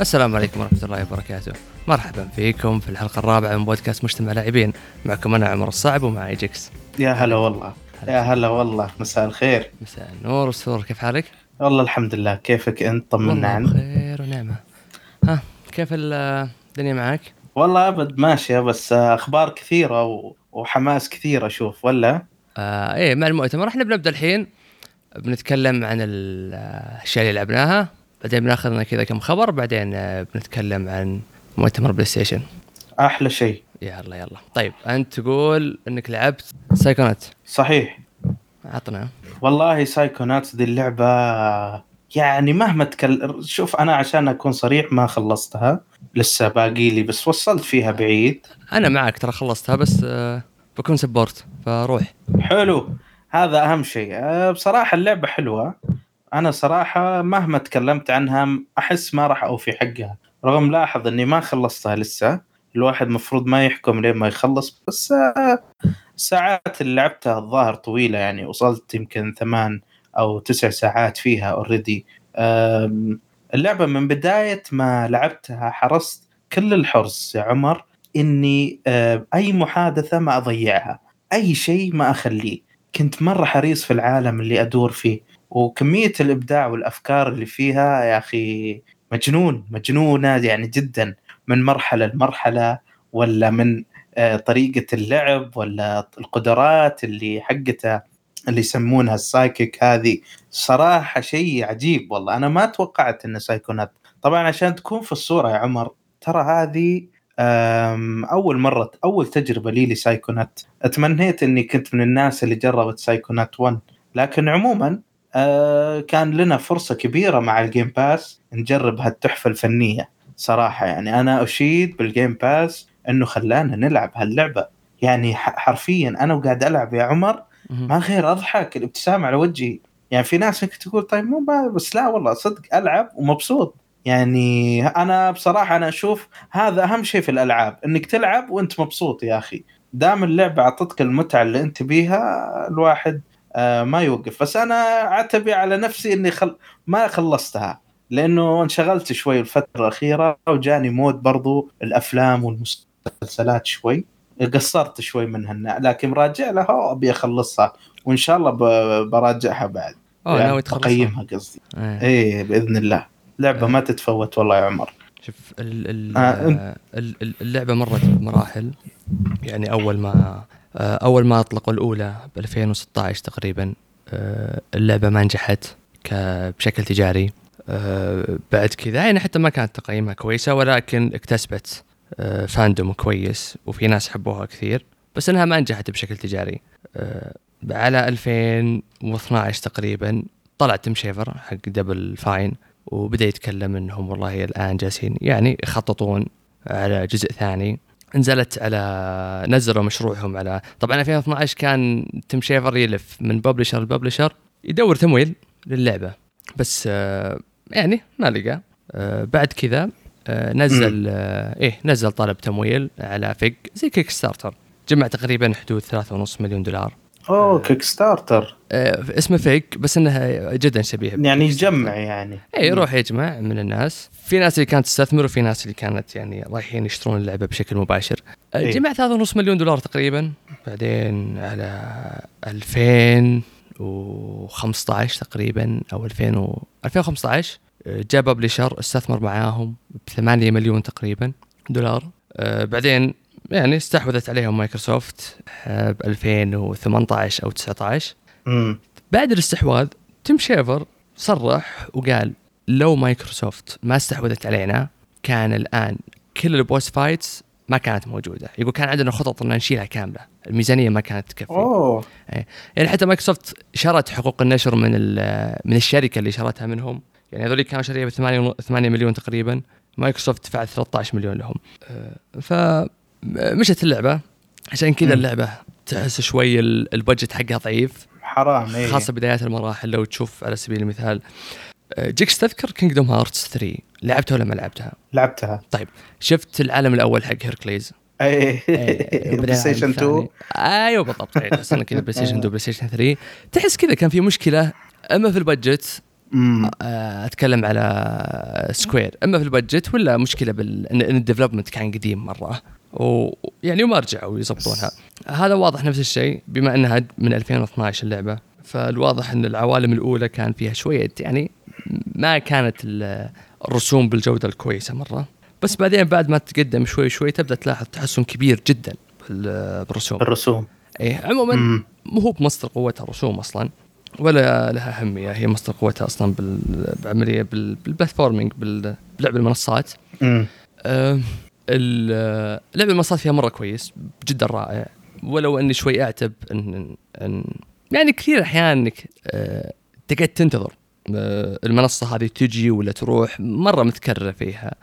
السلام عليكم ورحمة الله وبركاته. مرحبا فيكم في الحلقة الرابعة من بودكاست مجتمع لاعبين. معكم أنا عمر الصعب ومعي جيكس. يا هلا والله. يا هلا والله. مساء الخير. مساء النور. والسرور كيف حالك؟ والله الحمد لله. كيفك أنت؟ طمنا عنك. بخير ونعمة. ها كيف الدنيا معك؟ والله أبد ماشية بس أخبار كثيرة و... وحماس كثير أشوف ولا؟ آه إيه مع المؤتمر. إحنا بنبدأ الحين بنتكلم عن الأشياء اللي لعبناها. بعدين بناخذ لنا كذا كم خبر بعدين آه، بنتكلم عن مؤتمر PlayStation. أحلى شيء. يلا يلا طيب أنت تقول إنك لعبت Psychonauts. صحيح. عطنا. والله Psychonauts دي اللعبة يعني مهما تكل شوف أنا عشان أكون صريح ما خلصتها لسه باقي لي بس وصلت فيها بعيد. أنا معك ترى خلصتها بس آه، بكون سبورت فروح. حلو. هذا أهم شيء. أه، بصراحة اللعبة حلوة. أنا صراحة مهما تكلمت عنها أحس ما راح أوفي حقها. رغم لاحظ إني ما خلصتها لسه. الواحد مفروض ما يحكم لين ما يخلص بس أه، ساعات اللي لعبتها الظاهر طويلة يعني وصلت يمكن ثمان أو تسع ساعات فيها already اللعبة من بداية ما لعبتها حرصت كل الحرص يا عمر إني أه، أي محادثة ما أضيعها. أي شيء ما أخليه. كنت مرة حريص في العالم اللي أدور فيه. وكمية الإبداع والأفكار اللي فيها يا أخي مجنون مجنونة يعني جدا. من مرحلة لمرحلة ولا من آه، طريقة اللعب ولا القدرات اللي حقتها اللي يسمونها السايكيك هذه. صراحة شيء عجيب والله. أنا ما توقعت انه سايكونات طبعا عشان تكون في الصورة يا عمر ترى هذه أول مرة أول تجربة لي ل Psychonauts أتمنيت إني كنت من الناس اللي جربت Psychonauts 1 لكن عموما آه، كان لنا فرصة كبيرة مع ال Game Pass نجرب هالتحفة الفنية. صراحة يعني أنا أشيد بال Game Pass إنه خلانا نلعب هاللعبة. يعني حرفيا أنا وقاعد ألعب يا عمر ما غير أضحك الابتسامة على وجهي. يعني في ناس ممكن تقول طيب مو بس لا والله صدق ألعب ومبسوط. يعني أنا بصراحة أنا أشوف هذا أهم شيء في الألعاب إنك تلعب وأنت مبسوط يا أخي. دام اللعبة أعطتك المتعة اللي أنت بيها الواحد آه، ما يوقف. بس أنا اعتبي على نفسي إني خل... ما خلصتها لأنه انشغلت شوي الفترة الأخيرة وجاني مود برضو الأفلام والمسلسلات شوي. قصرت شوي منها لكن راجع لها أبي أخلصها وإن شاء الله براجعها بعد. آه يعني ناوي تخلصها. اقيمها قصدي. إيه. إيه بإذن الله. لعبة ما تتفوت والله يا عمر. شوف ال ال آه اللعبة مرت بمراحل. يعني أول ما آه، أول ما أطلقوا الأولى ب 2016 تقريبا آه، اللعبة ما نجحت بشكل تجاري. آه، بعد كذا يعني حتى ما كانت تقييمها كويسة ولكن اكتسبت فاندوم كويس وفي ناس حبوها كثير بس إنها ما نجحت بشكل تجاري. على 2012 تقريبا طلع تيم شيفر حق Double Fine وبدأ يتكلم إنهم والله الآن جالسين يعني يخططون على جزء ثاني. نزلت على نزلوا مشروعهم على طبعا 2012 كان تيم شيفر يلف من publisher ل publisher يدور تمويل للعبة. بس آه، يعني ما لقى. آه، بعد كذا آه، نزل إيه نزل طلب تمويل على Fig زي Kickstarter جمع تقريبا حدود 3.5 مليون دولار. أوه Kickstarter آه اسمه Fig بس إنه جدا شبيه. يعني يجمع يعني. اي يروح يجمع من الناس. في ناس اللي كانت تستثمر وفي ناس اللي كانت يعني رايحين يشترون اللعبة بشكل مباشر. آه إيه. جمع 3.5 مليون دولار تقريبا بعدين على 2015 تقريبا أو 2000 و 2015 آه، جاء publisher استثمر معاهم ب 8 مليون تقريبا دولار. آه بعدين يعني استحوذت عليهم مايكروسوفت ب 2018 أو 19 مم. بعد الاستحواذ تيم شيفر صرح وقال لو مايكروسوفت ما استحوذت علينا كان الآن كل ال boss fights ما كانت موجودة. يقول كان عندنا خطط إن نشيلها كاملة. الميزانية ما كانت تكفي. أوه. إيه. يعني حتى مايكروسوفت شرت حقوق النشر من من الشركة اللي شرتها منهم. يعني هذول كانوا شاريه ب 8 8 مليون تقريبا. مايكروسوفت دفعت 13 مليون لهم. آه، ف مشت اللعبة عشان كذا اللعبة تحس شوي ال budget حقها ضعيف. حرام إيه. خاصة بدايات المراحل لو تشوف على سبيل المثال. آه، جيكس تذكر Kingdom Hearts 3 لعبتها ولا ما لعبتها؟ لعبتها. طيب شفت العالم الأول حق Hercules اي بلاي ستيشن 2 أيوه بالضبط. تحس انك بلاي ستيشن 2 بلاي ستيشن 3 تحس كذا كان في مشكلة أما في ال budget آه، أتكلم على Square أما في ال budget ولا مشكلة بال ان ال development كان قديم مرة. ويعني وما رجعوا يظبطونها هذا واضح نفس الشيء بما إنها من 2012 اللعبة. فالواضح إن العوالم الأولى كان فيها شوية يعني ما كانت الرسوم بالجودة الكويسة مرة. بس بعدين بعد ما تتقدم شوي شوي تبدأ تلاحظ تحسن كبير جدا بالرسوم. الرسوم إيه عموما مو هو بمصدر قوتها الرسوم أصلا ولا لها أهمية. هي مصدر قوتها أصلا بالعملية بالبلاتفورمينج بلعب المنصات. آه لعب المنصات فيها مرة كويس جدا رائع. ولو إني شوي أعتب ان, إن يعني كثير أحيان إنك آه تقعد تنتظر آه المنصة هذه تجي ولا تروح مرة متكررة فيها.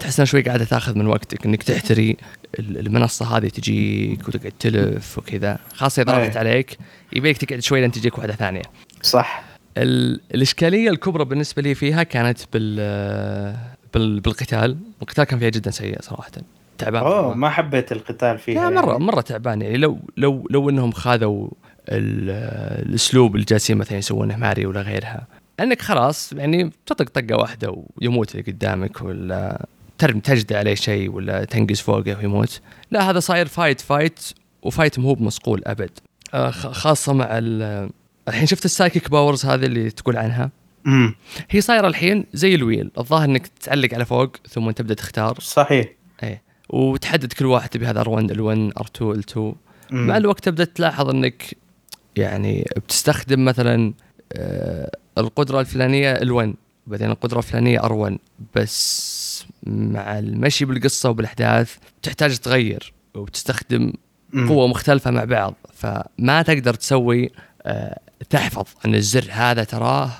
تحس إنها شوي قاعدة تاخذ من وقتك إنك تحتري المنصة هذه تجيك وتقعد تلف وكذا. خاصة إذا راحت عليك يبيك تقعد شوي لين تجيك واحدة ثانية. صح. الإشكالية الكبرى بالنسبة لي فيها كانت بال بالقتال. القتال كان فيها جدا سيء صراحة. تعبان أوه ما حبيت القتال فيها لا مرة يعني. مرة تعبان. يعني لو لو لو إنهم خذوا الأسلوب اللي جالسين مثلا يسوونه ماري ولا غيرها. إنك خلاص يعني تطق طقة واحدة ويموت اللي قدامك ولا ترمي تجدي عليه شيء ولا تنقز فوقه ويموت. لا هذا صاير fight fight و fight مو بمصقول أبد. آه خاصة مع الحين شفت ال psychic powers هذه اللي تقول عنها؟ امم هي صايرة الحين زي ال wheel. الظاهر إنك تعلق على فوق ثم تبدأ تختار. صحيح. إيه. وتحدد كل واحد تبي هذا R1 L1 R2 L2 مع الوقت تبدأ تلاحظ إنك يعني بتستخدم مثلا آه القدرة الفلانية ال1 بعدين القدرة الفلانية ار1 بس مع المشي بالقصة وبالأحداث تحتاج تغير وتستخدم قوة مختلفة مع بعض. فما تقدر تسوي آه تحفظ إن الزر هذا تراه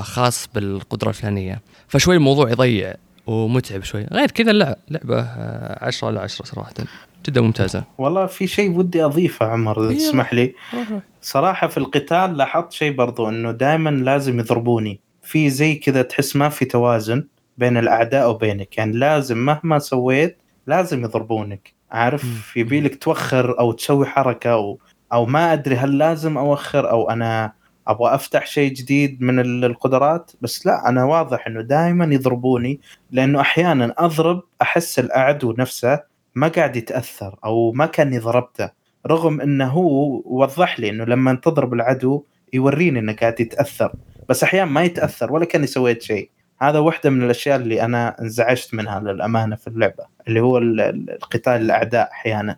خاص بالقدرة الفلانيه فشوي الموضوع يضيع ومتعب شوي. غير كذا اللعبه لعبة 10 على 10 صراحة. جدا ممتازة. والله في شيء ودي أضيفه عمر إذا تسمح لي. صراحة في القتال لاحظت شيء برضو إنه دائما لازم يضربوني. في زي كذا تحس ما في توازن بين الأعداء وبينك. يعني لازم مهما سويت لازم يضربونك. عارف؟ يبيلك توخر أو تسوي حركة أو أو ما أدري هل لازم أوخر أو أنا أبغى أفتح شيء جديد من القدرات بس لا أنا واضح إنه دائما يضربوني لأنه أحيانا أضرب أحس العدو نفسه ما قاعد يتأثر أو ما كاني ضربته رغم إنه هو وضح لي إنه لما تضرب العدو يوريني إنه قاعد يتأثر بس أحيانا ما يتأثر ولا كاني سويت شيء. هذا واحدة من الأشياء اللي أنا انزعجت منها للأمانة في اللعبة اللي هو القتال الأعداء أحيانا.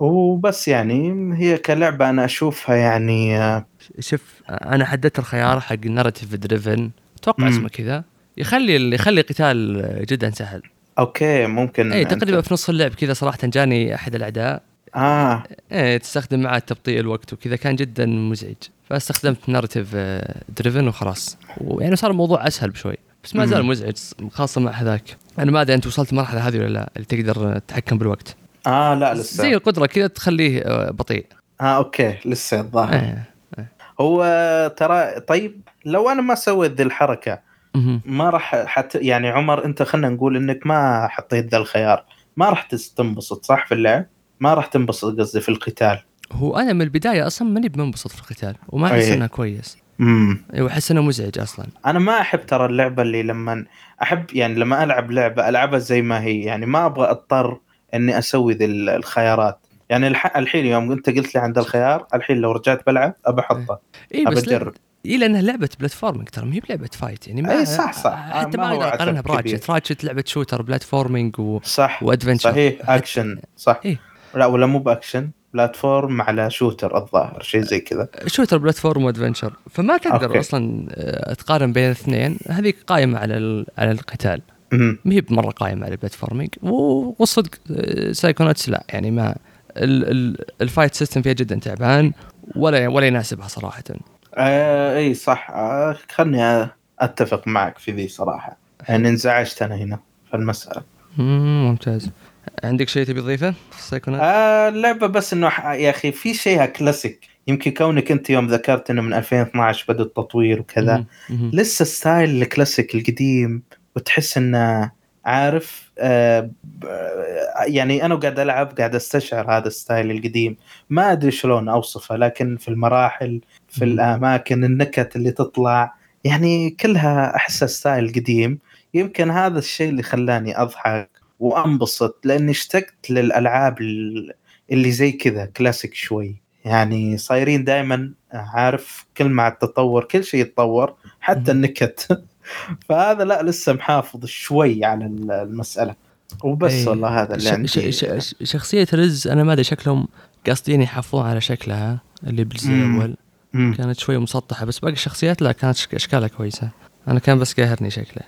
وبس يعني هي كلعبة أنا أشوفها يعني آه، شوف أنا حددت الخيار حق النارتيف دريفن أتوقع اسمه كذا. يخلي يخلي قتال جدا سهل. أوكي ممكن اي تقريبا في نص اللعب كذا صراحة جاني أحد الأعداء. آه. إيه تستخدم معه تبطيء الوقت وكذا. كان جدا مزعج. فاستخدمت narrative driven وخلاص. ويعني صار الموضوع أسهل بشوي. بس ما زال مزعج خاصة مع هذاك. أنا ما أدري أنت وصلت المرحلة هذه ولا لا اللي تقدر تتحكم بالوقت. آه لا لسه. زي القدرة كذا تخليه آه، بطيء. آه أوكي لسه الظاهر. آه. هو ترى طيب لو أنا ما سويت ذي الحركة ما راح حت يعني عمر أنت خلينا نقول إنك ما حطيت ذا الخيار. ما راح تنبسط صح في اللعب؟ ما راح تنبسط قصدي في القتال. هو أنا من البداية أصلا ماني بمنبسط في القتال وما أحس إنه كويس. امم أيوه احس إنه مزعج أصلا. أنا ما أحب ترى اللعبة اللي لما أحب يعني لما ألعب لعبة ألعبها زي ما هي. يعني ما أبغى أضطر إني أسوي ذي الخيارات. يعني الحين يوم انت قلت لي عند الخيار الحين لو رجعت بلعب ابى أحطه. اي بس أجرب. اي لأنها لعبة platforming ترى ما هي بلعبة fight يعني ما اي صح صح. حتى ما أقدر أقارنها ب Ratchet Ratchet لعبة shooter platforming و... صح و adventure صحيح. اكشن صح. إيه؟ لا ولا مو ب action platform على shooter الظاهر شيء زي كذا. shooter platform و adventure فما تقدر أوكي. أصلا آه، تقارن بين الاثنين. هذه قائمة على على القتال. ما هي بمره قائمة على ال platforming والصدق Psychonauts لا يعني ما ال fight system فيها جدا تعبان ولا ولا يناسبها صراحة. آه إي صح. آه خلني أتفق معك في ذي صراحة. يعني انزعجت أنا هنا في المسألة. ممتاز. عندك شيء تبي تضيفه؟ آه اللعبة بس إنه يا أخي في شيءها كلاسيك يمكن كونك أنت يوم ذكرت إنه من 2012 بدأ التطوير وكذا. لسه style ال classic القديم وتحس إنه عارف يعني أنا قاعد ألعب قاعد أستشعر هذا ال style القديم. ما أدري شلون أوصفه لكن في المراحل في الأماكن النكت اللي تطلع يعني كلها احسها style قديم. يمكن هذا الشيء اللي خلاني أضحك وأنبسط لأني اشتقت للألعاب اللي زي كذا كلاسيك شوي. يعني صايرين دائما عارف كل مع التطور كل شيء يتطور حتى النكت. فهذا لا لسه محافظ شوي على المسألة. وبس أيه. والله هذا اللي ش... عندي. ش... ش... شخصية رز أنا ما أدري شكلهم قاصدين يحافظون على شكلها اللي بالجزء الأول كانت شوي مسطحة بس باقي الشخصيات لا كانت أشكالها كويسة. أنا كان بس قاهرني شكله.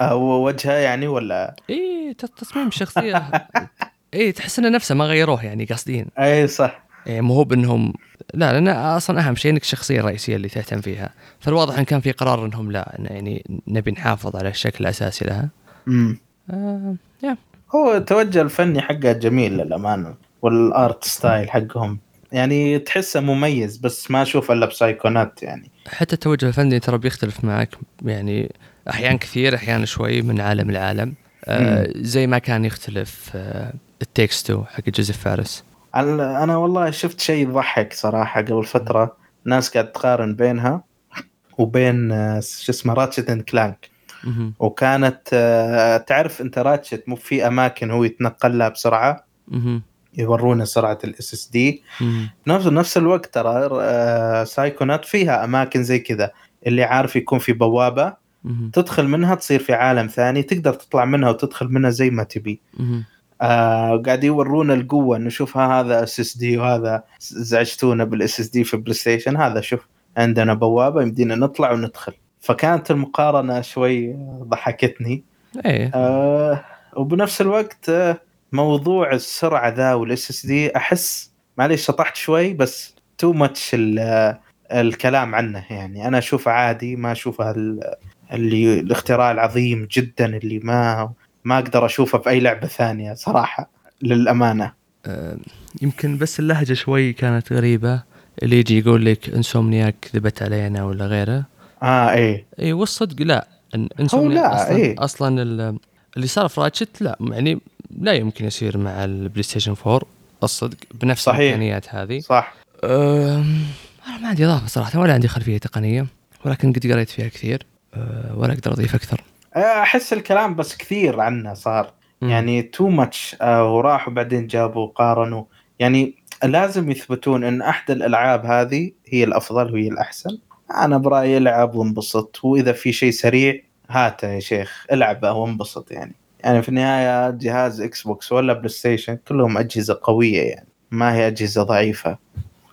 هو وجهه يعني ولا؟ إيه تصميم الشخصية. إيه تحس انه نفسه ما غيروه يعني قاصدين. اي صح. مو هو بانهم لا لأن أصلا أهم شيء إنك الشخصيه الرئيسيه اللي تهتم فيها. فالواضح إن كان في قرار إنهم لا إن يعني نبي نحافظ على الشكل الأساسي لها. امم آه يا. هو التوجه الفني حقه جميل للأمانة والآرت ستايل حقهم. يعني تحسه مميز بس ما أشوف إلا بسايكونات يعني. حتى التوجه الفني ترى بيختلف معك. يعني أحيان كثير أحيانا شوي من عالم لعالم. آه زي ما كان يختلف آه It Takes Two حق جوزيف فارس. أنا والله شفت شيء يضحك صراحة قبل فترة. ناس قاعد تقارن بينها وبين آه، شو اسمه Ratchet and Clank. وكانت آه، تعرف أنت Ratchet مو في أماكن هو يتنقل لها بسرعة؟ يورونا سرعة ال SSD نفس نفس الوقت ترى آه، Psychonauts فيها أماكن زي كذا. اللي عارف يكون في بوابة تدخل منها تصير في عالم ثاني تقدر تطلع منها وتدخل منها زي ما تبي. آه قاعد يورونا القوة إنه شوف هذا SSD وهذا زعجتونا بال SSD في بلاي ستيشن هذا شوف عندنا بوابة يمدينا نطلع وندخل. فكانت المقارنة شوي ضحكتني. إيه. آه وبنفس الوقت آه موضوع السرعة ذا وال SSD أحس معليش شطحت شوي بس too much الكلام عنه يعني. أنا أشوفه عادي ما أشوفه اللي الاختراع العظيم جدا اللي ما ما أقدر أشوفه في اي لعبة ثانية صراحة للأمانة. أه يمكن بس اللهجة شوي كانت غريبة. اللي يجي يقول لك Insomniac كذبت علينا ولا غيره. آه إيه. اي والصدق لا. Insomniac لا أصلا إيه؟ أصلا اللي صار في Ratchet لا. يعني لا يمكن يصير مع ال PlayStation 4 الصدق بنفس الإمكانيات هذه. صح. أه أنا ما عندي إضافة صراحة ولا عندي خلفية تقنية ولكن قد قريت فيها كثير. أه ولا أقدر أضيف أكثر. أحس الكلام بس كثير عنه صار. م. يعني too much آه وراحوا بعدين جابوا قارنوا يعني لازم يثبتون إن أحد الألعاب هذه هي الأفضل وهي الأحسن. أنا برأيي العب وانبسط. وإذا في شيء سريع هاته يا شيخ العبه وانبسط يعني. يعني في النهاية جهاز Xbox ولا PlayStation كلهم أجهزة قوية يعني. ما هي أجهزة ضعيفة.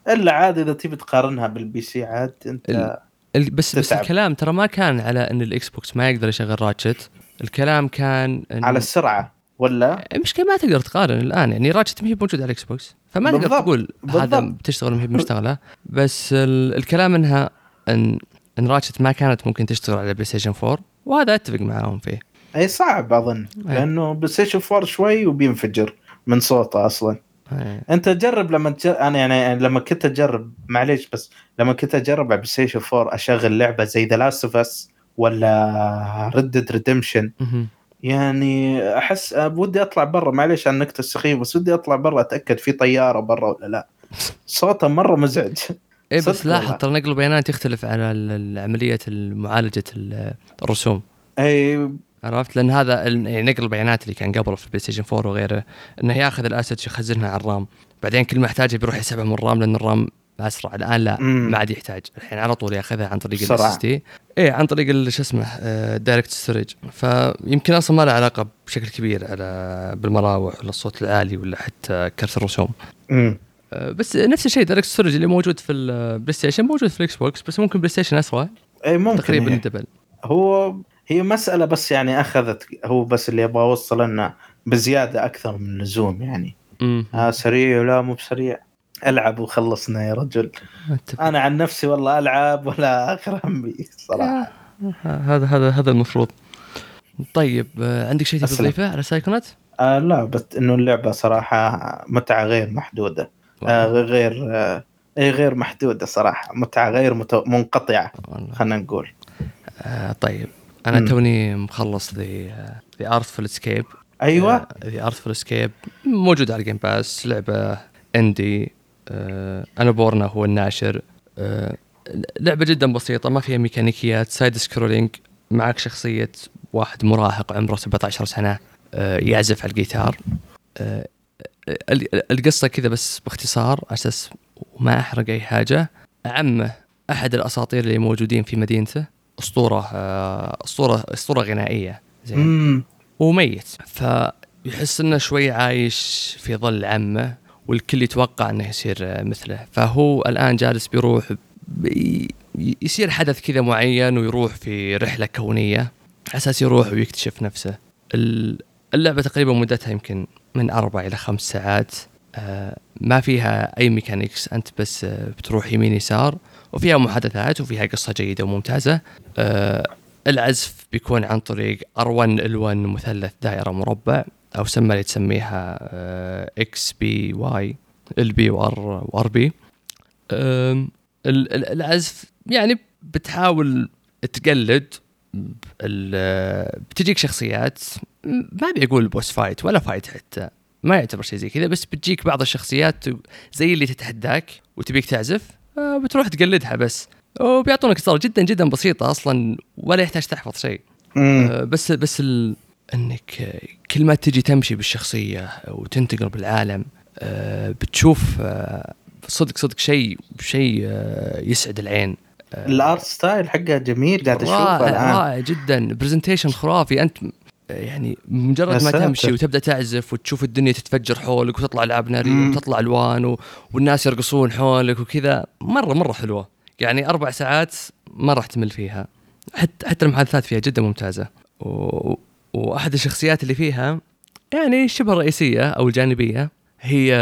إلا عاد إذا تبي تقارنها بال PC عاد أنت بس تتعب. بس الكلام ترى ما كان على إن ال Xbox ما يقدر يشغل Ratchet. الكلام كان إن على السرعة ولا؟ المشكلة ما تقدر تقارن الآن يعني Ratchet ما هي موجود على ال Xbox فما تقدر تقول هذا بتشتغل ما هي مشتغله بس الكلام إنها ان إن Ratchet ما كانت ممكن تشتغل على PlayStation 4 وهذا أتفق معاهم فيه. أي صعب أظن لأنه PlayStation 4 شوي وبينفجر من صوته أصلا. أيه. انت جرب لما تجرب أنا يعني لما كنت اجرب معليش بس لما كنت اجرب على PlayStation 4 اشغل لعبة زي The Last of Us ولا Red Dead Redemption يعني احس ودي اطلع برا معليش عن النكته السخيفة بس ودي اطلع برا اتأكد في طيارة برا ولا لا. صوته مرة مزعج. اي بس لاحظ ترى نقل البيانات يختلف على عملية معالجة الرسوم. اي عرفت؟ لأن هذا يعني نقل البيانات اللي كان قبل في ال PlayStation 4 وغيره إنه ياخذ ال assets يخزنها على ال RAM. بعدين كل ما يحتاجه بيروح يسحبها من ال RAM لأن ال RAM أسرع. الآن لا ما عاد يحتاج. الحين على طول ياخذها عن طريق ال SSD عن طريق شو اسمه DirectStorage فيمكن أصلا ما له علاقة بشكل كبير على بالمراوح ولا الصوت العالي ولا حتى كرت الرسوم. امم بس نفس الشيء DirectStorage اللي موجود في ال PlayStation موجود في ال Xbox بس ممكن PlayStation أسرع. اي ممكن تقريبا double. هو هي مسألة بس يعني أخذت هو بس اللي أبغى أوصل إنه بزيادة أكثر من اللزوم يعني. آه سريع ولا مو بسريع. ألعب وخلصنا يا رجل. أنا عن نفسي والله ألعب ولا اخر همي صراحة هذا هذا هذا المفروض. طيب آه، عندك شيء تضيفه على سايكونات؟ آه لا بس إنه اللعبة صراحة متعة غير محدودة. آه غير آه غير محدودة صراحة. متعة غير. منقطعة خلينا نقول. آه طيب. أنا توني مخلص The The Artful Escape أيوه. The Artful Escape موجود على ال Game Pass لعبة indie آه Annapurna هو الناشر. آه لعبة جدا بسيطة ما فيها ميكانيكيات side scrolling معك شخصية واحد مراهق عمره 17 سنة آه، يعزف على الجيتار. القصة كذا بس باختصار على أساس ما أحرق أي حاجة. عمه أحد الأساطير اللي موجودين في مدينته. أسطورة أسطورة أسطورة غنائية. زين. وميت. فيحس إنه شوي عايش في ظل عمه والكل يتوقع إنه يصير مثله. فهو الآن جالس بيروح يصير حدث كذا معين ويروح في رحلة كونية. على أساس يروح ويكتشف نفسه. اللعبة تقريبا مدتها يمكن من أربع إلى خمس ساعات. آه، ما فيها أي mechanics أنت بس آه، بتروح يمين يسار وفيها محادثات وفيها قصة جيدة وممتازة. آه، العزف بيكون عن طريق R1 L1 مثلث دائرة مربع أو سمى اللي تسميها X B Y LB و R و RB العزف يعني بتحاول تقلد بتجيك شخصيات ما ابي أقول boss fight ولا fight حتى ما يعتبر شيء زي كذا بس بتجيك بعض الشخصيات زي اللي تتحداك وتبيك تعزف آه، بتروح تقلدها بس. وبيعطونك اصدار جدا جدا بسيطة أصلا ولا يحتاج تحفظ شيء. آه، بس بس ال... إنك كل ما تجي تمشي بالشخصية وتنتقل بالعالم آه، بتشوف صدق صدق شيء شيء يسعد العين. ال art style حقها جميل قاعد أشوفه الآن. رائع جدا. presentation خرافي. أنت يعني مجرد ما تمشي وتبدأ تعزف وتشوف الدنيا تتفجر حولك وتطلع العاب ناريه وتطلع الوان و... والناس يرقصون حولك وكذا مرة مرة حلوة. يعني أربع ساعات ما راح تمل فيها. حتى حتى المحادثات فيها جدا ممتازة. و... وأحد الشخصيات اللي فيها يعني شبه رئيسية أو الجانبية هي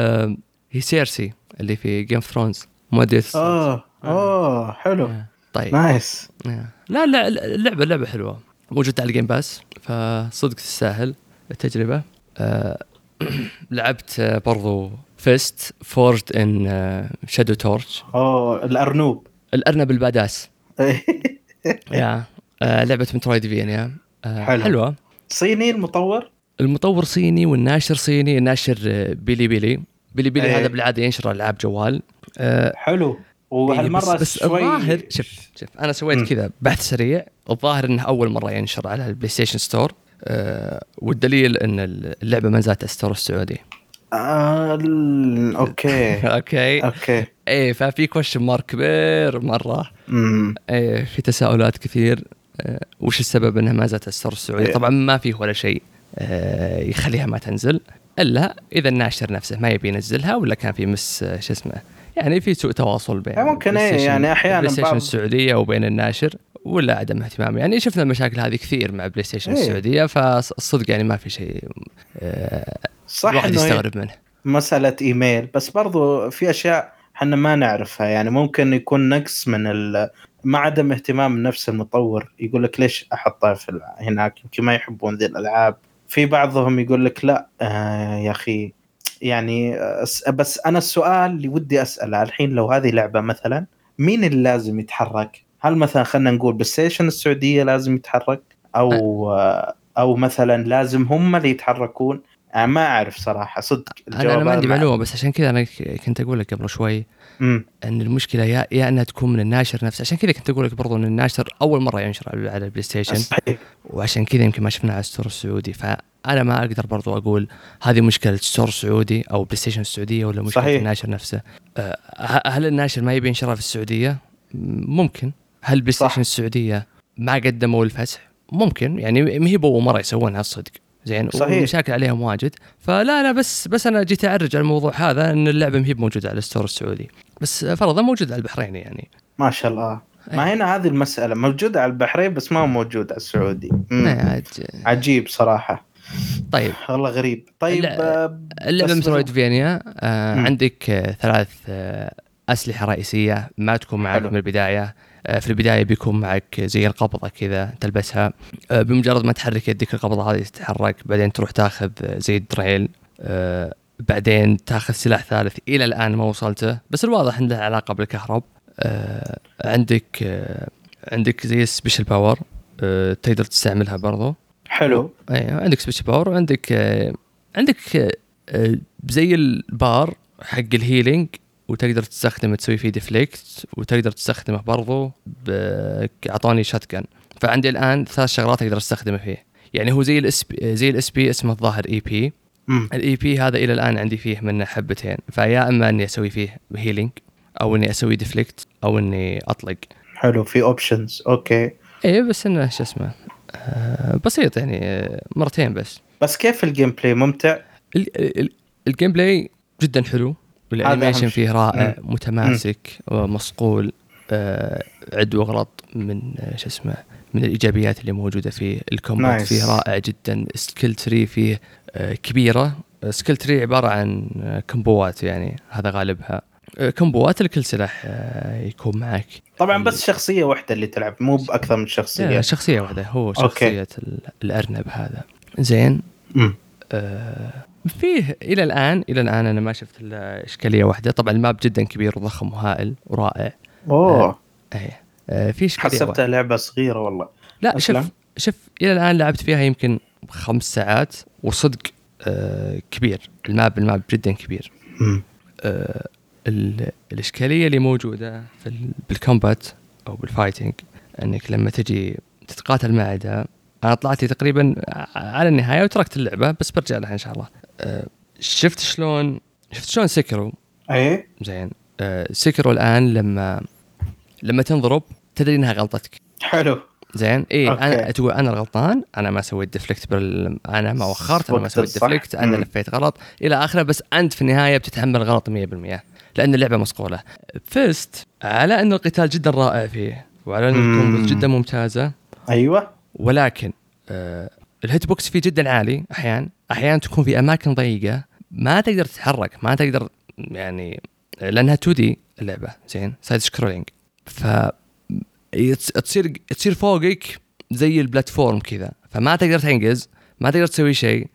هي Cersei اللي في Game of Thrones مؤدية آه اوه حلو. آه. طيب. nice آه. لا لا اللعبه اللعبه حلوة. موجودة على ال Game Pass فصدق تستاهل التجربة. أه لعبت برضو F.I.S.T. Forged in Shadow Torch اوه الأرنوب. الأرنب ال badass. يا آه لعبة metroidvania آه حلو. حلوة. صيني المطور؟ المطور صيني والناشر صيني الناشر Bilibili. Bilibili أيه. هذا بالعادة ينشر ألعاب جوال. آه حلو. وهالمرة بس, بس شوي الظاهر شوف شوف أنا سويت كذا بحث سريع. الظاهر إنه أول مرة ينشر على ال PlayStation Store. آه والدليل إن اللعبة ما نزلت store السعودي. آه okay. okay. okay. إيه ففي question mark كبير مرة. إيه في تساؤلات كثير. آه وش السبب إنها ما نزلت store السعودي إيه. طبعا ما فيه ولا شيء. آه يخليها ما تنزل. إلا إذا الناشر نفسه ما يبي ينزلها ولا كان في miss آه، شو اسمه يعني في سوء تواصل بين ممكن إيه يعني أحيانا PlayStation السعودية وبين الناشر ولا عدم اهتمام. يعني شفنا المشاكل هذه كثير مع PlayStation إيه. السعودية فالصدق يعني ما في شيء آه صح الواحد يستغرب منه. مسألة إيميل بس برضو في أشياء إحنا ما نعرفها. يعني ممكن يكون نقص من ما عدم اهتمام نفس المطور يقول لك ليش أحطها في هناك؟ يمكن ما يحبون ذي الألعاب. في بعضهم يقول لك لا آه يا أخي يعني بس أنا السؤال اللي ودي أسأله الحين لو هذه لعبة مثلا مين اللي لازم يتحرك؟ هل مثلا خلينا نقول PlayStation السعودية لازم يتحرك؟ أو أو مثلا لازم هم اللي يتحركون؟ ما أعرف صراحة صدق أنا أنا ما عندي معلومة بس عشان كذا أنا كنت أقول لك قبل شوي مم. إن المشكلة يا يا إنها تكون من الناشر نفسه. عشان كذا كنت أقول لك برضو إن الناشر أول مرة ينشر على ال PlayStation. صحيح. وعشان كذا يمكن ما شفناه على ال store السعودي. فأنا ما أقدر برضو أقول هذه مشكلة store السعودي أو PlayStation السعودية ولا مشكلة صحيح. الناشر نفسه. أه، هل الناشر ما يبي ينشرها في السعودية؟ ممكن. هل PlayStation السعودية ما قدموا الفسح؟ ممكن. يعني ما هي بأول مرة يسوونها الصدق زين صحيح. ومشاكل عليهم واجد. فلا لا بس بس أنا جيت أعرج على الموضوع هذا إن اللعبة ما هي موجوده على ال store السعودي. بس فرضا موجودة على البحرين يعني. ما شاء الله. ما هنا هذه المسألة. موجودة على البحرين بس ما هو موجود على السعودي. إيه، عجيب صراحة. طيب. والله غريب. طيب آه، اللعبة مترويد فينيا آه عندك ثلاث آه أسلحة رئيسية ما تكون معك من البداية. في البداية بيكون معك زي القبضة كذا تلبسها. آه بمجرد ما تحرك يدك القبضة هذه تتحرك بعدين تروح تاخذ زي الدريل. آه بعدين تاخذ سلاح ثالث إلى الآن ما وصلته بس الواضح انه علاقة بالكهرب. آه عندك آه عندك زي special power آه تقدر تستعملها برضو. حلو. أيوه عندك special power وعندك آه عندك آه زي البار حق ال healing وتقدر تستخدمه تسوي فيه deflect وتقدر تستخدمه برضو أعطاني shotgun فعندي الآن ثلاث شغلات أقدر أستخدمه فيه. يعني هو زي ال S زي ال SP اسمه الظاهر EP ال EP هذا إلى الآن عندي فيه منه حبتين. فيا إما إني أسوي فيه healing أو إني أسوي deflect أو إني أطلق. حلو في options okay. إيه بس إنه شو اسمه آه بسيط يعني آه، مرتين بس. بس كيف ال gameplay ممتع؟ ال gameplay جدا حلو. وال animation فيه رائع مم. متماسك ومصقول آه عدو غلط من آه، شو اسمه من الإيجابيات اللي موجودة فيه ال combat. فيه رائع جدا. skill tree فيه آه كبيرة. skill tree عبارة عن آه، كمبوات يعني هذا غالبها. آه، كمبوات لكل سلاح يكون معك. طبعا بس شخصية واحدة اللي تلعب مو بأكثر من شخصية. شخصية واحدة. هو شخصية okay. الأرنب هذا. زين. آه فيه إلى الآن إلى الآن أنا ما شفت إلا إشكالية واحدة. طبعا ال map جدا كبير وضخم وهائل ورائع. أوه. آه إيه آه في إشكالية حسبتها لعبة صغيرة والله. لا. شوف شوف إلى الآن لعبت فيها يمكن خمس ساعات وصدق آه كبير. ال map ال map جدا كبير. آه الإشكالية اللي موجودة في بال combat أو بال fighting إنك لما تجي تتقاتل مع اعداء أنا طلعت تقريبا على النهاية وتركت اللعبة بس برجع لها إن شاء الله. شفت شلون شفت شلون سكروا اي زين. أه سكروا الآن لما لما تنضرب تدري إنها غلطتك. حلو. زين. اي أنا تقول أنا الغلطان أنا ما سويت deflect بال... أنا ما وخرت أنا ما سويت deflect أنا لفيت غلط. إلى آخره بس أنت في النهاية بتتحمل الغلط 100% لأن اللعبة مصقولة. فزت على أن القتال جدا رائع فيه وعلى أن جدا ممتازة. أيوه. ولكن آه ال hit box فيه جدا عالي أحيانا أحيانا تكون في أماكن ضيقة ما تقدر تتحرك ما تقدر يعني لأنها 2D اللعبة زين side scrolling ف تصير تصير فوقك زي ال platform كذا فما تقدر تنقز ما تقدر تسوي شيء.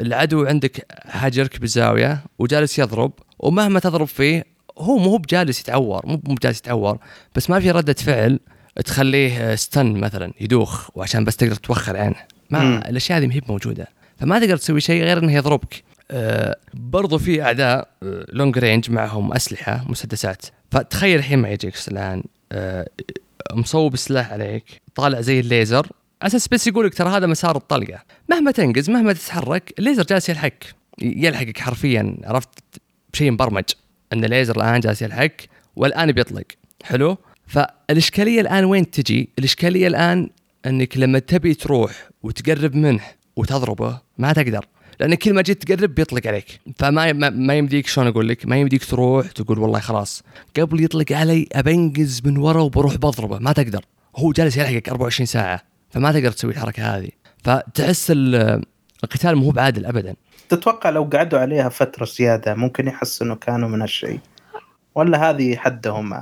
العدو عندك حاجرك بالزاوية وجالس يضرب ومهما تضرب فيه هو مو بجالس يتعور مو بجالس يتعور بس ما في ردة فعل تخليه stun مثلا يدوخ وعشان بس تقدر توخر عنه ما م. الأشياء هذه ما هي موجودة. فما تقدر تسوي شيء غير انه يضربك أه برضو في أعداء long range معهم أسلحة مسدسات. فتخيل الحين معي جيكس الان أه مصوب السلاح عليك طالع زي الليزر. على أساس بس يقول لك ترى هذا مسار الطلقة. مهما تنقز مهما تتحرك الليزر جالس يلحق. يلحقك حرفيا. عرفت؟ بشيء مبرمج. أن الليزر الآن جالس يلحق والآن بيطلق. حلو؟ فالإشكالية الآن وين تجي؟ الإشكالية الآن أنك لما تبي تروح وتقرب منه وتضربه ما تقدر. لأن كل ما جيت تقرب بيطلق عليك. فما ما يمديك شلون أقول لك؟ ما يمديك تروح تقول والله خلاص. قبل يطلق علي ابنقز من ورا وبروح بضربه. ما تقدر. هو جالس يلحقك 24 ساعة. فما تقدر تسوي الحركة هذه. فتحس القتال مو بعادل ابدا. تتوقع لو قعدوا عليها فترة زيادة ممكن يحسنوا كانوا من هالشيء؟ ولا هذه حدهم؟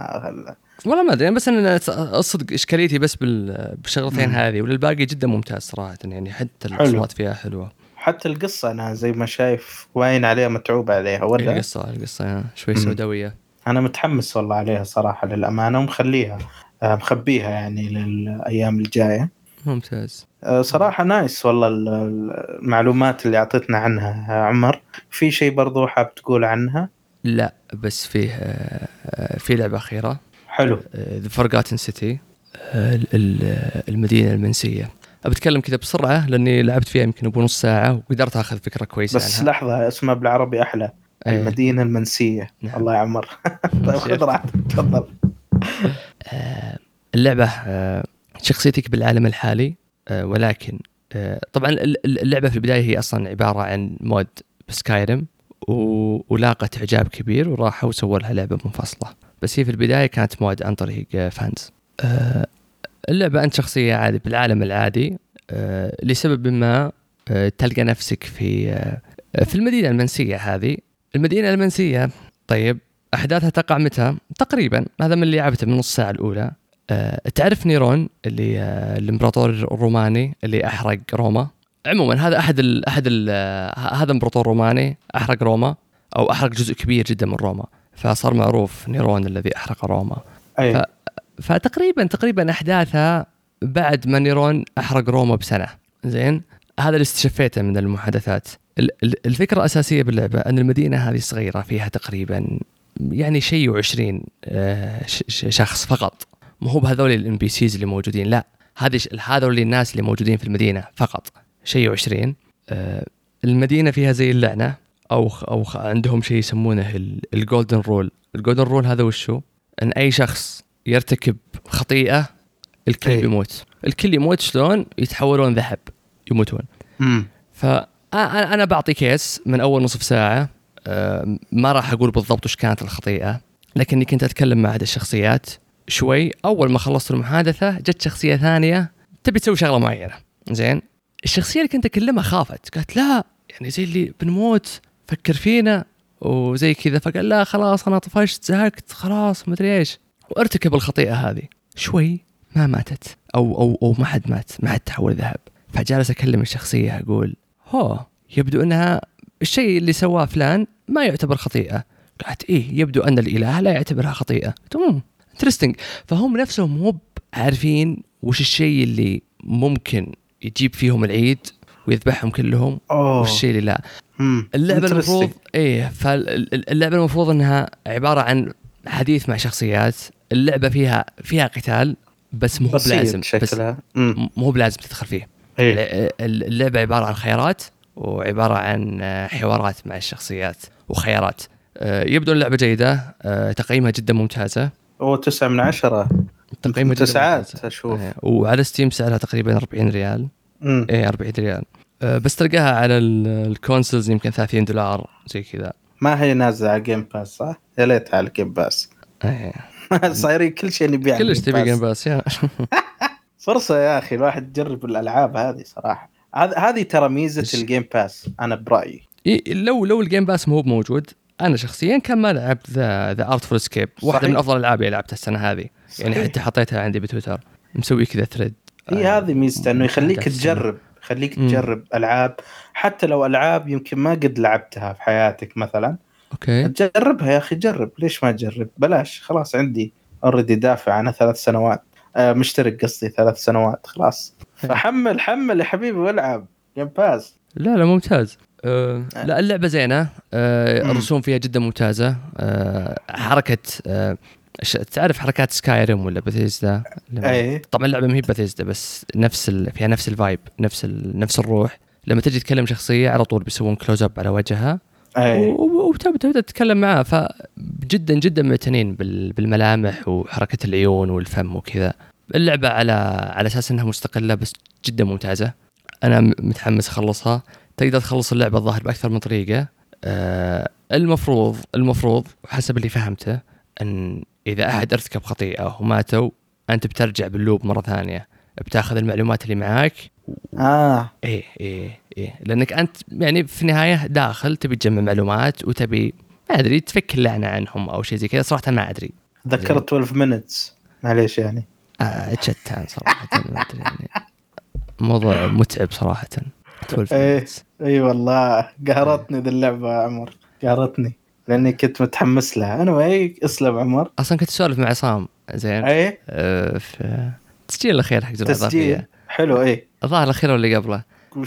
والله ما أدري بس أنا الصدق إشكاليتي بس بالشغلتين هذه وللباقي جدا ممتاز صراحة يعني حتى الأصوات فيها حلوة. حتى القصة أنا زي ما شايف باين عليها متعوب عليها ولا؟ القصة القصة شوي سوداوية. أنا متحمس والله عليها صراحة للأمانة ومخليها آه، مخبيها يعني للأيام الجاية. ممتاز. آه، صراحة nice والله المعلومات اللي أعطيتنا عنها عمر. في شيء برضو حاب تقول عنها؟ لا بس فيه آه، في لعبة أخيرة. حلو. The Forgotten City المدينة المنسية. بتكلم كذا بسرعة لأني لعبت فيها يمكن أبو نص ساعة وقدرت أخذ فكرة كويسة بس عنها. لحظة اسمها بالعربي أحلى. أيه. المدينة المنسية. نعم. الله يا عمر. طيب خذ راحتك تفضل. آه، اللعبة شخصيتك بالعالم الحالي آه، ولكن آه، طبعا اللعبة في البداية هي أصلا عبارة عن mod ب Skyrim ولاقت إعجاب كبير وراحوا وسووا لها لعبة منفصلة. بس هي في البداية كانت mod عن طريق fans. آه، اللعبة أنت شخصية عادي بالعالم العادي لسبب ما تلقى نفسك في في المدينة المنسية هذه. المدينة المنسية طيب أحداثها تقع متى؟ تقريبا هذا من اللي لعبته من نص الأولى. تعرف نيرون اللي الإمبراطور الروماني اللي أحرق روما؟ عموما هذا أحد ال أحد ال هذا إمبراطور روماني أحرق روما أو أحرق جزء كبير جدا من روما. فصار معروف نيرون الذي أحرق روما. أي. ف فتقريبا تقريبا أحداثها بعد ما نيرون أحرق روما بسنة. زين؟ هذا اللي استشفيته من المحادثات. الفكرة الأساسية باللعبة أن المدينة هذه صغيرة فيها تقريبا يعني شيء وعشرين آه، شخص فقط. مو هو بهذول ال NPCs اللي موجودين لا. هذه هذول الناس اللي موجودين في المدينة فقط. شيء وعشرين آه، المدينة فيها زي اللعنة. أو أو عندهم شيء يسمونه ال golden rule ال golden rule هذا وشو؟ إن أي شخص يرتكب خطيئة الكل أي. بيموت. الكل يموت شلون؟ يتحولون ذهب يموتون. امم فانا بعطي case من أول نصف ساعة ما راح أقول بالضبط وش كانت الخطيئة لكني كنت أتكلم مع احد الشخصيات شوي. أول ما خلصت المحادثة جت شخصية ثانية تبي تسوي شغلة معينة. زين؟ الشخصية اللي كنت أكلمها خافت. قالت لا يعني زي اللي بنموت فكر فينا وزي كذا. فقال لا خلاص أنا طفشت زهقت خلاص مدري إيش. وارتكب الخطيئة هذه. شوي ما ماتت أو أو أو ما حد مات ما حد تحول ذهب. فجالس أكلم الشخصية أقول هو يبدو أنها الشيء اللي سواه فلان ما يعتبر خطيئة. قالت إيه يبدو أن الإله لا يعتبرها خطيئة. تمام interesting فهم نفسهم مو عارفين وش الشيء اللي ممكن يجيب فيهم العيد. ويذبحهم كلهم وش الشيء اللي لا. اللعبة المفروض إيه فاللعبه المفروض إنها عبارة عن حديث مع شخصيات. اللعبة فيها فيها قتال بس مو بلازم شكلها. مو بلازم تدخل فيه. إيه؟ اللعبة عبارة عن خيارات وعبارة عن حوارات مع الشخصيات وخيارات. آه، يبدو اللعبة جيدة آه، تقييمها جدا ممتازة. هو 9 من 10 تقييمها تسعات أشوف. آه، وعلى Steam سعرها تقريبا 40 ريال. إيه 40 ريال. بس تلقاها على ال consoles يمكن 30 دولار زي كذا. ما هي نازلة على Game Pass صح؟ يا ليتها على Game Pass إيه. صايرين كل شيء نبيع كلش تبي Game Pass يا. فرصة يا أخي الواحد يجرب الألعاب هذه صراحة. هذه ترى ميزة ال Game Pass أنا برأيي. إيه لو لو ال Game Pass مو موجود أنا شخصيا كان ما لعبت The The Artful Escape واحدة من أفضل الألعاب اللي لعبتها السنة هذه. يعني حتى حطيتها عندي بتويتر. مسوي كذا thread هي آه هذه ميزته إنه يخليك تجرب يخليك تجرب ألعاب. حتى لو ألعاب يمكن ما قد لعبتها في حياتك مثلا أوكي. جربها يا أخي جرب. ليش ما تجرب؟ بلاش خلاص عندي already دافع عنها ثلاث سنوات. آه مشترك قصدي ثلاث سنوات خلاص. فحمل حمل يا حبيبي والعب. Game Pass لا لا ممتاز. أه لا اللعبة زينة. أه الرسوم فيها جدا ممتازة. أه حركة أه تعرف حركات Skyrim ولا بثيزدا اي طبعا اللعبة ما هي بثيزدا بس نفس ال... فيها نفس ال vibe نفس ال... نفس الروح. لما تجي تكلم شخصية على طول بيسوون close up على وجهها. وتبدا تتكلم معاه فجدا جدا معتنين بالملامح وحركة العيون والفم وكذا. اللعبة على على أساس إنها مستقلة بس جدا ممتازة. أنا متحمس أخلصها. تقدر تخلص اللعبة الظاهر بأكثر من طريقة. آه المفروض المفروض حسب اللي فهمته إن إذا أحد ارتكب خطيئه وماتوا أنت بترجع باللوب مرة ثانية. بتاخذ المعلومات اللي معاك آه. إيه إيه إيه. لأنك أنت يعني في النهاية داخل تبي تجمع معلومات وتبي ما أدري تفك اللعنة عنهم أو شيء زي كذا. صراحة ما أدري. ذكرت 12 Minutes معليش يعني. آه شتان صراحة ما أدري يعني. موضوع متعب صراحة. 12 إيه. إي والله. قهرتني ذي اللعبة يا عمر. قهرتني. لأني كنت متحمس لها. أنا اي اسلم عمر. أصلا كنت أسولف مع عصام. زين. اي آه في التسجيل الأخير حق تسجيل. حلو اي الظاهر الأخير ولا قبله.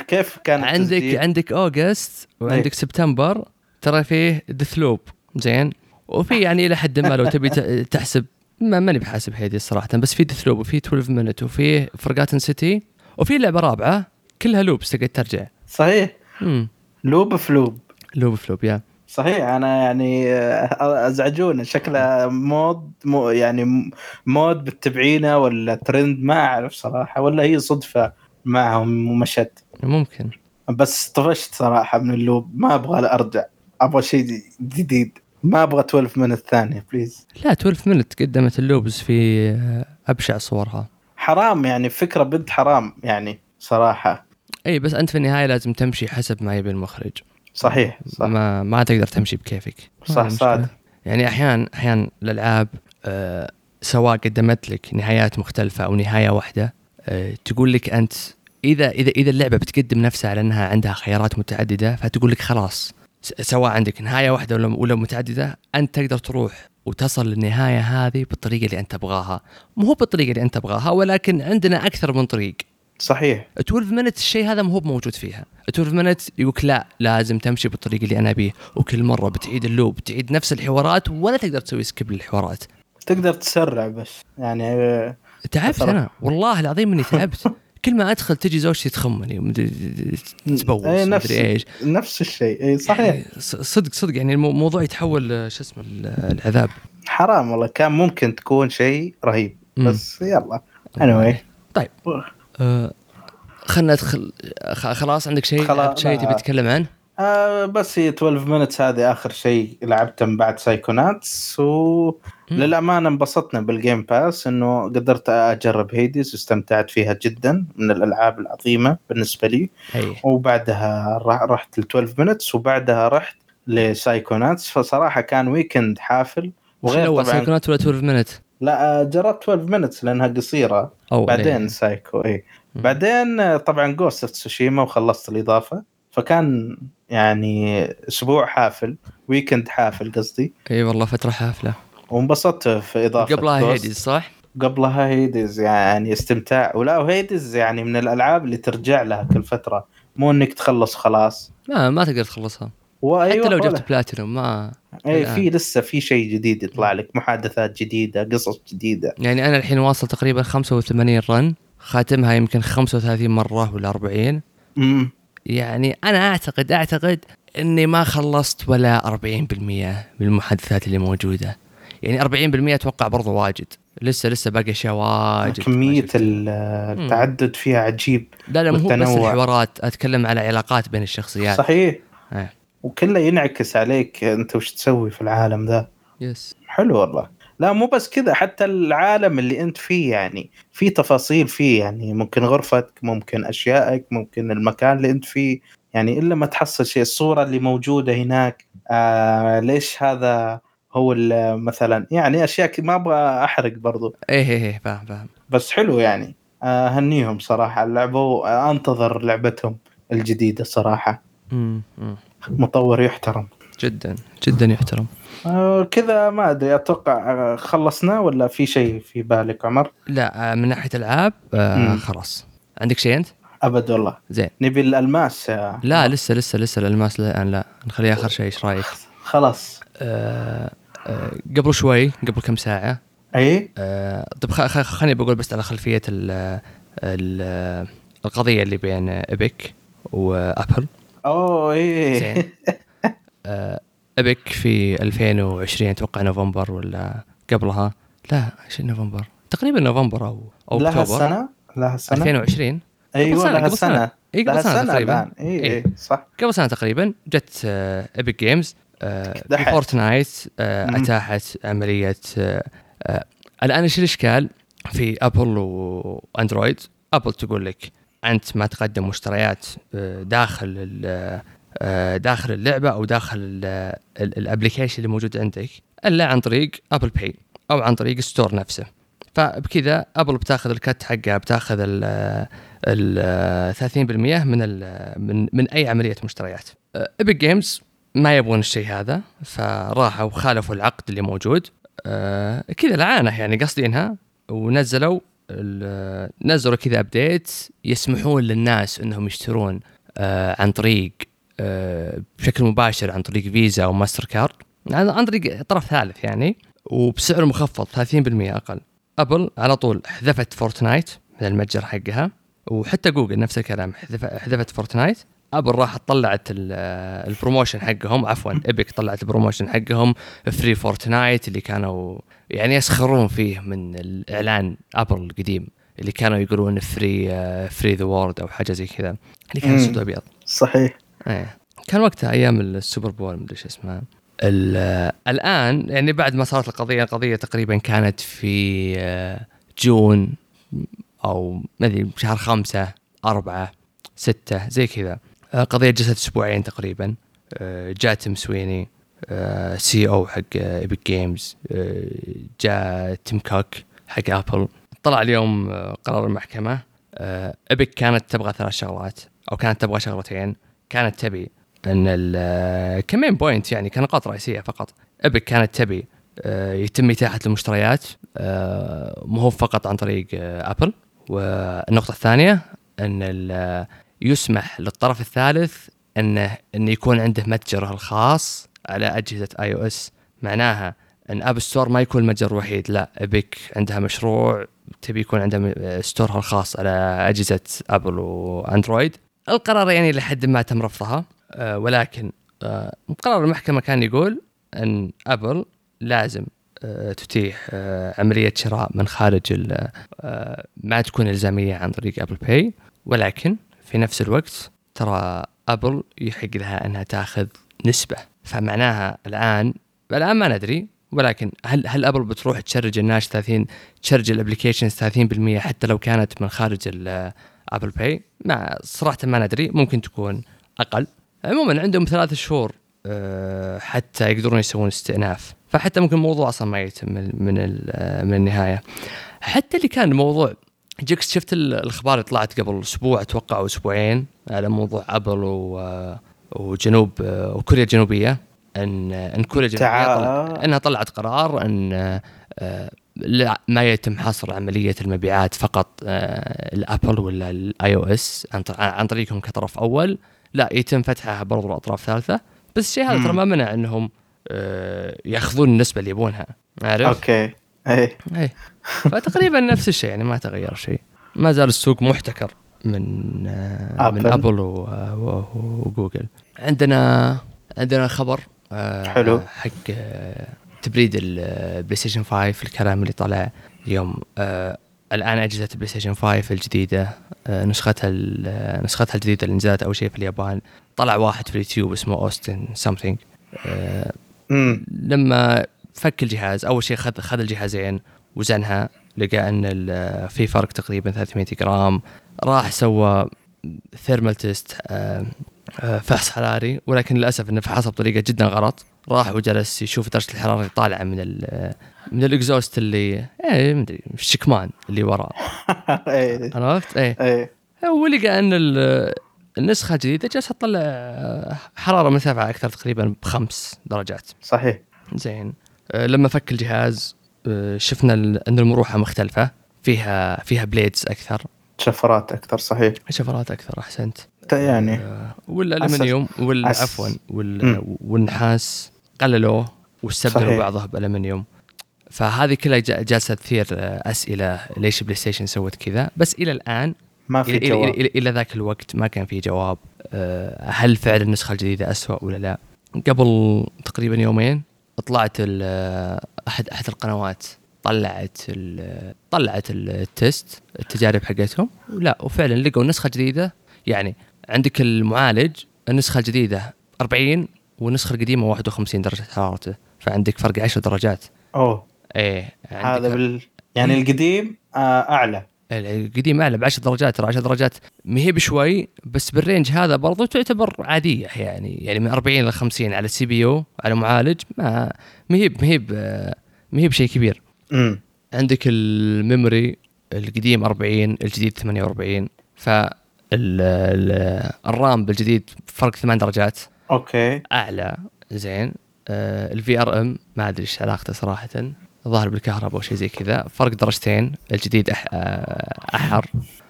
كيف كان عندك التسجيل؟ عندك August وعندك أي. سبتمبر. ترى فيه Deathloop زين. وفي يعني إلى حد ما لو تبي تحسب. ما ماني بحاسب هيدي صراحة بس في Deathloop وفي 12 Minute وفي Forgotten City وفي لعبة رابعة. كلها loops تقدر ترجع. صحيح. امم loop في loop. loop في loop يا. صحيح. أنا يعني آه، ازعجونا شكله مود مو يعني موضة متبعينها ولا ترند ما أعرف صراحة. ولا هي صدفة معهم ومشت. ممكن. بس طفشت صراحة من ال loop. ما أبغى أرجع. أبغى شيء جديد. ما أبغى 12 Minutes ثانية please لا 12 Minute قدمت ال loops في أبشع صورها. حرام يعني. فكرة بنت حرام يعني صراحة. إي بس أنت في النهاية لازم تمشي حسب ما يبي المخرج. صحيح صح. ما ما تقدر تمشي بكيفك. صح صح يعني أحيانا أحيانا الالعاب أه سواء قدمت لك نهايات مختلفة أو نهاية واحدة أه تقول لك أنت إذا إذا إذا اللعبة بتقدم نفسها على أنها عندها خيارات متعددة فتقول لك خلاص سواء عندك نهاية واحدة ولا ولا متعددة أنت تقدر تروح وتصل للنهاية هذه بالطريقة اللي أنت تبغاها. مو بالطريقة اللي أنت تبغاها ولكن عندنا أكثر من طريق. صحيح. 12 Minute الشيء هذا ما هو موجود فيها. 12 Minute يقولك لا لازم تمشي بالطريق اللي أنا ابيه وكل مرة بتعيد ال loop بتعيد نفس الحوارات ولا تقدر تسوي skip للحوارات. تقدر تسرع بس يعني آه، تعبت. أنا. والله العظيم إني تعبت. كل ما أدخل تجي زوجتي تخمني تبوس إيه، نفس إيش. نفس الشيء. اي صحيح. يعني صدق صدق. يعني المو- الموضوع يتحول آه، شو اسمه ال- العذاب. حرام والله. كان ممكن تكون شيء رهيب. بس يلا. anyway. طيب. آه خلنا ندخل خلاص عندك شيء خلاص، شيء لا. تبي تتكلم عنه؟ آه بس هي 12 Minutes هذه آخر شيء لعبته من بعد Psychonauts وللامانه انبسطنا بال Game Pass إنه قدرت أجرب Hades واستمتعت فيها جدا من الألعاب العظيمة بالنسبة لي اي وبعدها رحت ل 12 Minutes وبعدها رحت ل Psychonauts فصراحة كان weekend حافل وغير طبعا Psychonauts ولا 12 Minute؟ لا آه، جربت 12 Minutes لأنها قصيرة. أو بعدين سايكو اي. بعدين آه، طبعا Ghost of Tsushima وخلصت الإضافة. فكان يعني أسبوع حافل weekend حافل قصدي. إي والله فترة حافلة. وانبسطت في إضافة قبلها. Hades صح؟ قبلها Hades يعني استمتاع ولا و Hades يعني من الألعاب اللي ترجع لها كل فترة. مو إنك تخلص خلاص. ما ما تقدر تخلصها. حتى لو جبت بلاتينوم ما اي. في لسه في شيء جديد يطلع لك محادثات جديدة قصص جديدة. يعني أنا الحين واصل تقريبا 85 رن خاتمها يمكن 35 مرة ولا 40 امم يعني أنا أعتقد أعتقد إني ما خلصت ولا 40% من المحادثات اللي موجودة. يعني 40% أتوقع برضو واجد. لسه لسه باقي أشياء واجد كمية التعدد فيها عجيب لا لا مو بس. الحوارات أتكلم على علاقات بين الشخصيات. صحيح. إيه. وكله ينعكس عليك انت وش تسوي في العالم ذا. يس حلو والله. لا مو بس كذا حتى العالم اللي انت فيه يعني في تفاصيل فيه يعني. ممكن غرفتك ممكن أشيائك ممكن المكان اللي انت فيه. يعني إلا ما تحصل شيء الصورة اللي موجودة هناك آه ليش هذا هو مثلا. يعني أشياء ما أبغى أحرق برضو. إيه إيه إيه فاهم فاهم. بس حلو يعني. أهنيهم صراحة على اللعبه وانتظر لعبتهم الجديدة صراحة. مم، مم. مطور يحترم. جدا جدا يحترم. آه كذا ما أدري أتوقع آه، خلصنا ولا في شيء في بالك عمر؟ لا آه، من ناحية العاب آه. خلاص. عندك شيء أنت؟ أبد والله. زين. نبي الألماس آه، لا لسه لسه لسه الألماس الآن لا. نخليها آخر شيء إيش رأيك؟ خلاص آه آه قبل شوي قبل كم ساعة أي؟ آه طب خليني بقول بس على خلفية ال ال القضية اللي بين Epic وأبل. أوه اي زين. آه Epic في 2020 أتوقع نوفمبر ولا قبلها؟ لا إيش نوفمبر؟ تقريبا نوفمبر أو أو لها أكتوبر. لها السنة؟ 2020 أيوه سنة، لها سنة. إي قبل سنة تقريبا. إي إيه. إي صح. قبل سنة تقريبا جت Epic Games. Fortnite. أتاحت عملية آه، آه، الآن إيش الإشكال في ابل واندرويد ابل تقول لك أنت ما تقدم مشتريات آه، داخل آه، داخل اللعبة أو داخل ال application اللي موجود عندك إلا عن طريق Apple Pay أو عن طريق ال store نفسه فبكذا ابل بتاخذ ال cut حقها بتاخذ ال ال 30% من ال من من أي عملية مشتريات. Epic Games ما يبغون الشيء هذا فراحوا وخالفوا العقد اللي موجود آه، كذا لعانه يعني قاصدينها ونزلوا ال- نزلوا كذا update يسمحون للناس إنهم يشترون آه، عن طريق آه، بشكل مباشر عن طريق فيزا أو ماستر كارد. عن طريق طرف ثالث يعني وبسعر مخفض 30% أقل. أبل على طول حذفت Fortnite من المتجر حقها وحتى جوجل نفس الكلام حذف- حذفت Fortnite. ابل راحت طلعت ال- ال promotion حقهم. عفوا Epic طلعت ال promotion حقهم. Free Fortnite اللي كانوا يعني يسخرون فيه من الإعلان ابل القديم اللي كانوا يقولون free free the world أو حاجة زي كذا اللي كان. اسود وابيض صحيح. إيه. كان وقتها أيام ال Super Bowl مدري إيش اسمها ال- الآن يعني بعد ما صارت القضية القضية تقريبا كانت في آه، جون أو ما أدري شهر خمسة أربعة ستة زي كذا. آه، قضية جلست أسبوعين تقريبا. آه، جاء تيم سويني CEO حق Epic Games جاء تيم كوك حق أبل. طلع اليوم آه، قرار المحكمة. Epic كانت تبغى ثلاث شغلات أو كانت تبغى شغلتين. كانت تبي أن ك main point يعني كنقاط رئيسية فقط. Epic كانت تبي آه، يتم إتاحة المشتريات آه، مو فقط عن طريق آه، أبل. والنقطة الثانية أن يسمح للطرف الثالث إنه انه يكون عنده متجره الخاص على أجهزة iOS معناها إن App Store ما يكون المتجر الوحيد لا Epic عندها مشروع تبي يكون عندها store ها الخاص على أجهزة ابل وأندرويد. القرار يعني لحد ما تم رفضها. آه، ولكن آه، قرار المحكمة كان يقول إن ابل لازم آه، تتيح عملية شراء من خارج ما تكون إلزامية عن طريق Apple Pay ولكن في نفس الوقت ترى أبل يحق لها أنها تاخذ نسبة. فمعناها الآن الآن ما ندري ولكن هل هل أبل بتروح ت charge الناس 30 ت charge ال applications 30% حتى لو كانت من خارج Apple Pay ما صراحة ما ندري. ممكن تكون أقل. عموما عندهم ثلاث شهور آه، حتى يقدرون يسوون استئناف. فحتى ممكن الموضوع أصلا ما يتم من من, من النهاية. حتى اللي كان الموضوع جيكس شفت الأخبار اللي طلعت قبل أسبوع؟ أتوقع أو أسبوعين على موضوع أبل وجنوب وكوريا الجنوبية. إن إن كوريا الجنوبية طلع إنها طلعت قرار إن آه، لا ما يتم حصر عملية المبيعات فقط آه، الابل ولا ال iOS. عن طريقهم كطرف أول. لا يتم فتحها برضو لأطراف ثالثة. بس الشيء هذا ترى ما منع إنهم آه، يأخذون النسبة اللي يبونها. عارف؟ okay. اي اي فتقريبا نفس الشيء يعني ما تغير شيء. ما زال السوق محتكر من أبل. من أبل وجوجل عندنا عندنا خبر حلو. حق تبريد ال PlayStation 5 الكلام اللي طلع اليوم. آه الآن أجهزة ال PlayStation 5 الجديدة آه نسختها نسختها الجديدة اللي نزلت أول شيء في اليابان. طلع واحد في اليوتيوب اسمه Austin something آه لما فك الجهاز. أول شيء خذ خذ الجهازين وزنها لقى أن في فرق تقريبا 300 جرام. راح سوى thermal test آه آه فحص حراري ولكن للأسف انه فحصها بطريقة جدا غلط. راح وجلس يشوف درجة الحرارة اللي طالعة من من الإكزوست اللي إيه مدري الشكمان اللي وراه. إيه. عرفت؟ إيه, إيه. ولقى أن النسخة الجديده جالسة تطلع حرارة مرتفعه أكثر تقريبا بخمس درجات. صحيح. زين. لما فك الجهاز آه، شفنا أن المروحة مختلفة فيها فيها بليدز أكثر. شفرات أكثر صحيح. شفرات أكثر أحسنت. يعني آه، والألمنيوم وال عفوا والنحاس قللوه واستبدلوا بعضه بالالمنيوم فهذه كلها جالسة تثير آه، أسئلة ليش PlayStation سوت كذا. بس إلى الآن ما في جواب. إلى, إلى ذاك الوقت ما كان في جواب آه، هل فعلا النسخة الجديدة اسوء ولا لا. قبل تقريبا يومين طلعت احد أحد القنوات طلعت طلعت ال test التجارب حقتهم لا وفعلا لقوا نسخة جديدة. يعني عندك المعالج النسخة الجديدة 40 والنسخة القديمة 51 درجة حرارته. فعندك فرق 10 درجات. أوه. إيه هذا بال... يعني إيه؟ القديم آه أعلى. القديم أعلى ب 10 درجات ترى 10 درجات. ما هي بشوي بس بال range هذا برضو تعتبر عادية يعني يعني من 40 ل 50 على ال CPU على معالج ما ما هي ما هي ما هي بشيء كبير. امم عندك ال memory القديم 40 الجديد 48 ف ال RAM بالجديد فرق 8 درجات. okay. أعلى زين. آه ال VRM ما أدري إيش علاقته صراحة. ظاهر بالكهرباء أو شيء زي كذا. فرق درجتين الجديد أح آه أحر.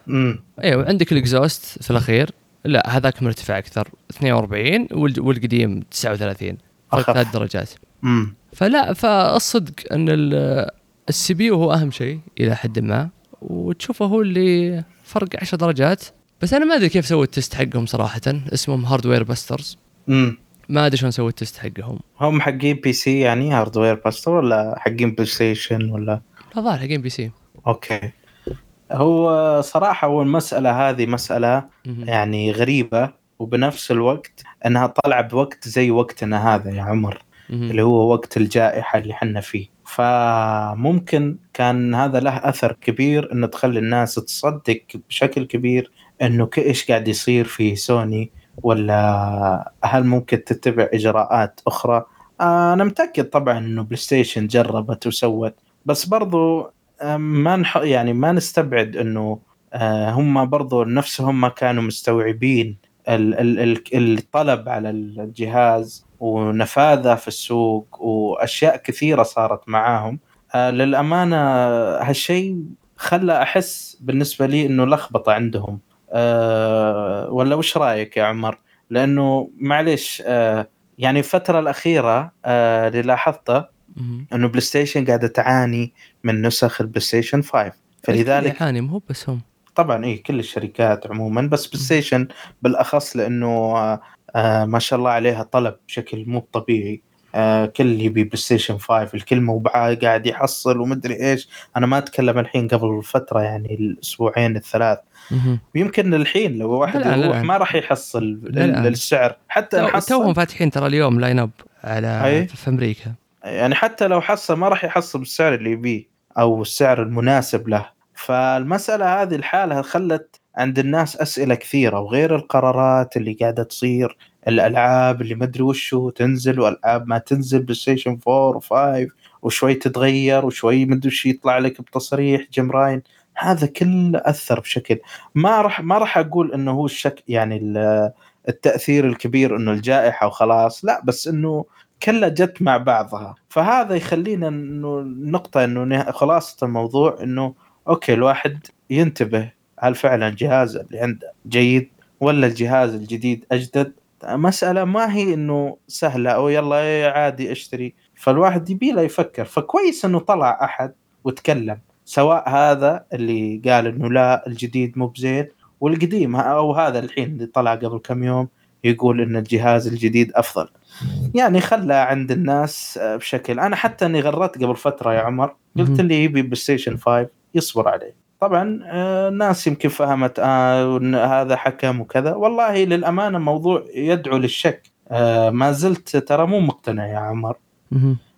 امم أيوه عندك ال exhaust في الأخير. لا هذاك مرتفع أكثر. 42 والقديم 39 فرق ثلاث درجات. امم فلا فالصدق أن ال CPU هو أهم شيء إلى حد ما. وتشوفه هو اللي فرق 10 درجات. بس أنا ما أدري كيف سووا ال test حقهم صراحة. اسمهم Hardware Busters امم ما أدري شلون سووا ال test حقهم. هم حقين PC يعني Hardware Buster ولا حقين PlayStation ولا؟ لا ظاهر حقين PC okay. هو صراحة هو المسألة هذه مسألة يعني غريبة وبنفس الوقت إنها طالعة بوقت زي وقتنا هذا يا عمر اللي هو وقت الجائحة اللي حنا فيه. فممكن كان هذا له أثر كبير انه تخلي الناس تصدق بشكل كبير إنه إيش قاعد يصير في سوني ولا هل ممكن تتبع إجراءات أخرى؟ أنا متأكد طبعا إنه PlayStation جربت وسوت بس برضو ما نح يعني ما نستبعد إنه آه، هم برضو نفسهم ما كانوا مستوعبين الطلب على الجهاز ونفاذه في السوق وأشياء كثيرة صارت معاهم. آه، للأمانة هالشيء خلى أحس بالنسبة لي إنه لخبطة عندهم. أه ولا وش رأيك يا عمر؟ لأنه معليش أه يعني الفترة الأخيرة أه اللي لاحظته إنه PlayStation قاعدة تعاني من نسخ ال PlayStation 5 فلذلك يعاني مو بس هم. طبعا إي كل الشركات عموما بس PlayStation بالأخص لأنه آه آه ما شاء الله عليها طلب بشكل مو طبيعي. آه كل يبي PlayStation 5 الكل مو قاعد يحصل ومدري إيش. أنا ما أتكلم الحين قبل فترة يعني الأسبوعين الثلاث. ويمكن الحين لو واحد لا يروح لا ما راح يحصل السعر. حتى تو توهم فاتحين ترى اليوم line up على في أمريكا. يعني حتى لو حصل ما راح يحصل بالسعر اللي يبيه أو السعر المناسب له. فالمسألة هذه الحالة خلت عند الناس أسئلة كثيرة وغير القرارات اللي قاعدة تصير. الألعاب اللي ما أدري وشو تنزل وألعاب ما تنزل PlayStation 4 و5 وشوي تتغير وشوي ما أدري وش يطلع لك بتصريح جيم هذا كله أثر بشكل. ما راح ما راح أقول إنه هو الشك يعني التأثير الكبير إنه الجائحة وخلاص لا بس إنه كلها جت مع بعضها. فهذا يخلينا إنه النقطه إنه خلاصة الموضوع إنه أوكي الواحد ينتبه هل فعلا جهاز اللي عنده جيد ولا الجهاز الجديد أجدد؟ مسألة ما هي إنه سهلة أو يلا عادي أشتري. فالواحد يبي له يفكر. فكويس إنه طلع أحد وتكلم سواء هذا اللي قال إنه لا الجديد مو بزين والقديم أو هذا الحين اللي طلع قبل كم يوم يقول إن الجهاز الجديد أفضل. يعني خلى عند الناس بشكل أنا حتى إني غردت قبل فترة يا عمر قلت اللي يبي PlayStation 5 يصبر عليه. طبعا الناس آه، يمكن فهمت آه هذا حكم وكذا. والله للأمانة موضوع يدعو للشك. آه ما زلت ترى مو مقتنع يا عمر.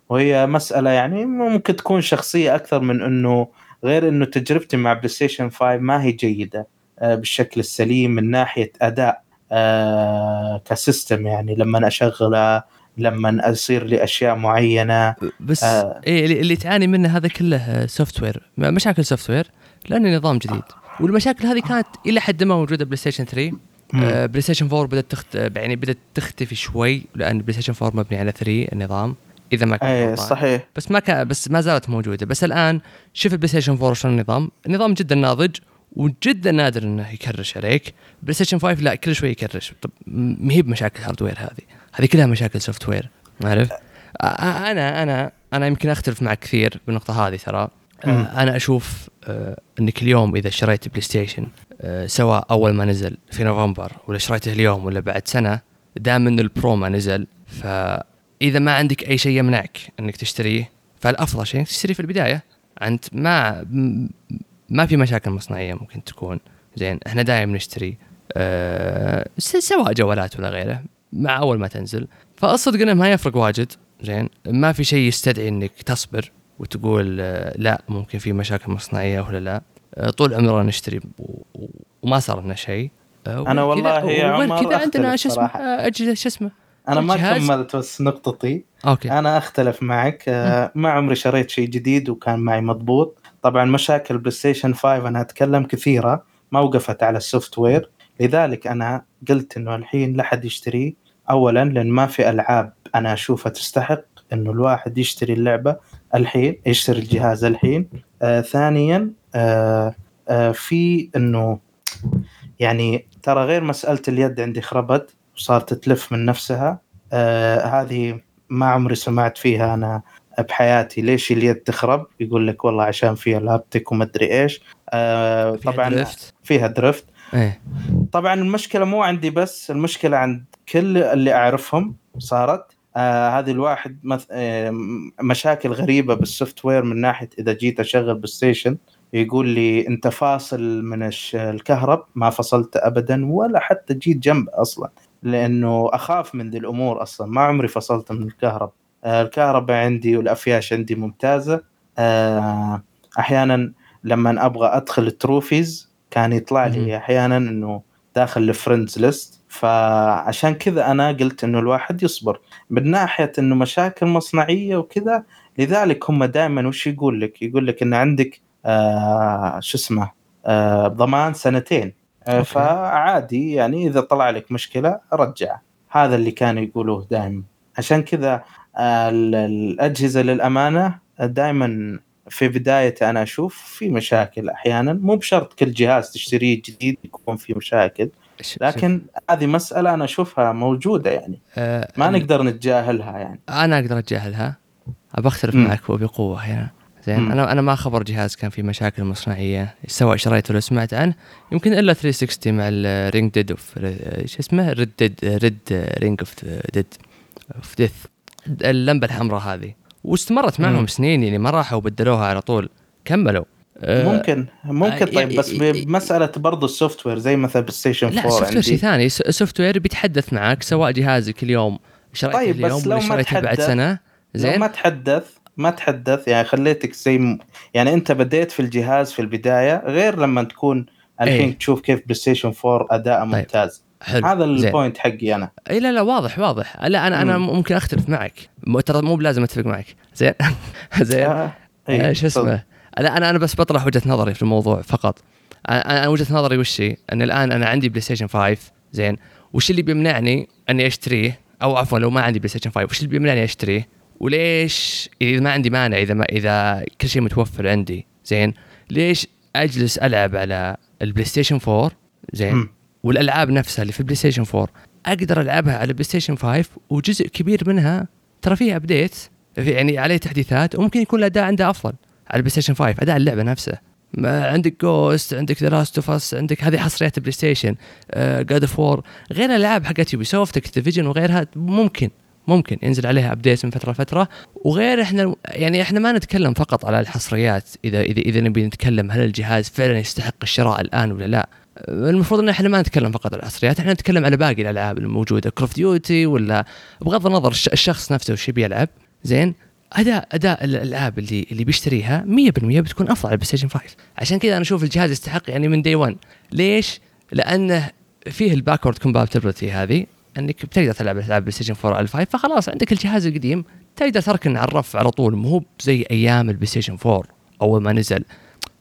وهي مسألة يعني ممكن تكون شخصية أكثر من إنه غير إنه تجربتي مع PlayStation 5 ما هي جيدة آه بالشكل السليم من ناحية أداء آه ك system يعني. لما اشغله لما يصير لي اشياء معينة بس آه. إيه اللي تعاني منه هذا كله software مشاكل software لأنه نظام جديد. والمشاكل هذه كانت إلى حد ما موجودة PlayStation 3 آه PlayStation 4 بدأت تخت... يعني بدأت تختفي شوي لأن PlayStation 4 مبني على 3 النظام. إذا ما كان إيه صحيح. بس ما كان بس ما زالت موجودة. بس الآن شوف ال PlayStation 4 شلون النظام. النظام جدا ناضج وجدا نادر إنه يكرش عليك. PlayStation 5 لا كل شوي يكرش. طب ما هي بمشاكل hardware هذه. هذه كلها مشاكل software عارف؟ أنا أنا أنا يمكن أختلف معك كثير بالنقطة هذه ترى. أنا أشوف أنك اليوم إذا اشتريت PlayStation سواء أول ما نزل في نوفمبر ولا شريته اليوم ولا بعد سنة دام ان ال Pro ما نزل فإذا ما عندك أي شيء يمنعك إنك تشتريه فالأفضل شيء تشتريه في البداية. أنت ما ما في مشاكل مصنعية ممكن تكون. زين إحنا دائما نشتري أه سواء جوالات ولا غيره مع أول ما تنزل. فالصدق إنه ما يفرق واجد. زين ما في شيء يستدعي إنك تصبر. وتقول آه، لا ممكن في مشاكل مصنعية ولا لا. آه، طول عمرنا نشتري وما صار لنا شيء. آه، أنا والله يا عمر كذا عندنا شو اسمه أجهزة شو اسمه؟ أنا ما كملت بس نقطتي. okay. أنا أختلف معك. ما عمري شريت شيء جديد وكان معي مضبوط. طبعا مشاكل PlayStation 5 أنا أتكلم كثيرة ما وقفت على ال software. لذلك أنا قلت إنه الحين لا حد يشتريه اولا لأن ما في ألعاب أنا أشوفها تستحق إنه الواحد يشتري اللعبة. الحين يشتري الجهاز الحين. آه ثانيا آه آه في إنه يعني ترى غير مسألة اليد عندي خربت وصارت تلف من نفسها. آه هذه ما عمري سمعت فيها أنا بحياتي. ليش اليد تخرب؟ يقول لك والله عشان فيها haptic وما أدري إيش. آه فيها طبعا drift. فيها drift إيه. طبعا المشكلة مو عندي بس المشكلة عند كل اللي أعرفهم صارت آه هذه الواحد مث... آه مشاكل غريبة بال software من ناحية إذا جيت أشغل PlayStation يقول لي أنت فاصل من الكهرب ما فصلت ابدا ولا حتى جيت جنب أصلا لأنه أخاف من ذي الأمور أصلا ما عمري فصلت من الكهرب. آه الكهرباء عندي والأفياش عندي ممتازة. آه أحيانا لما أبغى أدخل ال trophies كان يطلع لي أحيانا إنه داخل ال friends list فعشان كذا أنا قلت إنه الواحد يصبر. من ناحية إنه مشاكل مصنعية وكذا لذلك هم دائما وش يقول لك؟ يقول لك إن عندك آه شو اسمه آه ضمان سنتين. آه فعادي يعني إذا طلع لك مشكلة رجع. هذا اللي كانوا يقولوه دائما. عشان كذا آه الأجهزة للأمانة دائما في بدايته أنا أشوف في مشاكل أحيانا مو بشرط كل جهاز تشتريه جديد يكون فيه مشاكل لكن هذه مسألة أنا أشوفها موجودة يعني. آه ما نقدر نتجاهلها يعني. أنا أقدر أتجاهلها. ابى أختلف معك وبقوة هنا زين مم. أنا أنا ما خبر جهاز كان فيه مشاكل مصنعية سواء شريته ولا سمعت عنه. يمكن إلا 360 مع ال ring dead of شو اسمه؟ red dead red ring of dead of death اللمبة الحمراء هذه. واستمرت معهم مم. سنين يعني ما راحوا بدلوها على طول. كملوا. آه، ممكن ممكن طيب بس بمسألة برضه ال software زي مثلا بلاي ستيشن 4 لا ال software شيء ثاني. ال software بيتحدث معك سواء جهازك اليوم شريته طيب اليوم ما شريته بعد سنة؟ زين. لو ما تحدث ما تحدث يعني خليتك زي م... يعني انت بديت في الجهاز في البداية غير لما تكون الحين إيه. تشوف كيف بلاي ستيشن 4 اداء طيب. ممتاز. حلو. هذا ال point حقي أنا. إي لا لا واضح واضح. لا أنا أنا ممكن أختلف معك. ترى مو بلازم أتفق معك. زين؟ زين. آه. أيه. شو اسمه؟ لا أنا أنا بس بطرح وجهة نظري في الموضوع فقط. أنا وجهة نظري وش هي؟ أن الآن أنا عندي بلاي ستيشن 5 زين. وش اللي بيمنعني أني أشتريه؟ أو عفوا لو ما عندي بلاي ستيشن 5 وش اللي بيمنعني أشتريه؟ وليش إذا ما عندي مانع إذا ما إذا كل شيء متوفر عندي؟ زين. ليش أجلس ألعب على البلاي ستيشن 4 زين. م. والألعاب نفسها اللي في البلاي ستيشن 4 أقدر ألعبها على البلاي ستيشن 5 وجزء كبير منها ترى فيها update يعني عليه تحديثات وممكن يكون الأداء عنده أفضل على البلاي ستيشن 5 أداء اللعبة نفسه. ما عندك Ghost عندك The Last of Us عندك هذه حصريات البلاي ستيشن God of War غير الالعاب حقت Ubisoft Activision وغيرها ممكن ممكن ينزل عليها update من فترة لفترة. وغير إحنا يعني إحنا ما نتكلم فقط على الحصريات اذا اذا إذا نبي نتكلم هل الجهاز فعلا يستحق الشراء الآن ولا لا. المفروض إن إحنا ما نتكلم فقط عن الحصريات إحنا نتكلم على باقي الألعاب الموجودة Call of Duty ولا بغض النظر الشخص نفسه وش بيلعب زين؟ اداء أداء الألعاب اللي اللي بيشتريها 100% بتكون أفضل على البلاي ستيشن 5 عشان كذا أنا أشوف الجهاز يستحق يعني من day 1 ليش؟ لأنه فيه ال backward compatibility هذه إنك بتقدر تلعب ألعاب بلاي ستيشن 4 على 5 فخلاص عندك الجهاز القديم تقدر تركن على الرف على طول مو زي أيام البلاي ستيشن 4 أول ما نزل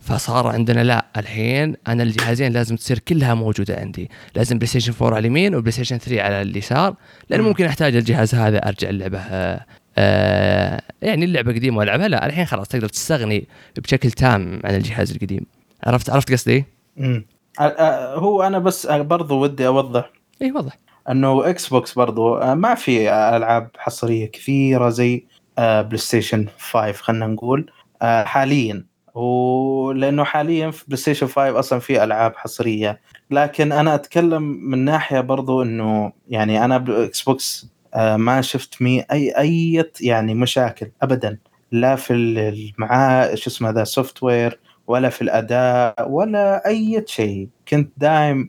فصار عندنا لا الحين أنا الجهازين لازم تصير كلها موجودة عندي. لازم بلاي ستيشن 4 على اليمين وبلاي ستيشن 3 على اليسار لأن ممكن أحتاج الجهاز هذا أرجع اللعبة آه آه يعني اللعبة قديمة والعبها لا الحين خلاص تقدر تستغني بشكل تام عن الجهاز القديم. عرفت عرفت قصدي؟ امم هو أنا بس برضو ودي أوضح اي وضح إنه إكس بوكس برضو آه، ما في ألعاب حصرية كثيرة زي بلاي ستيشن 5 خلينا نقول آه، حاليا. ولأنه حاليا في بلاي ستيشن 5 أصلا في ألعاب حصرية. لكن أنا أتكلم من ناحية برضو إنه يعني أنا بإكس بوكس آه، ما شفت مي أي أي يعني مشاكل ابدا. لا في معاه شو اسمه the software ولا في الأداء ولا أي شيء. كنت دايم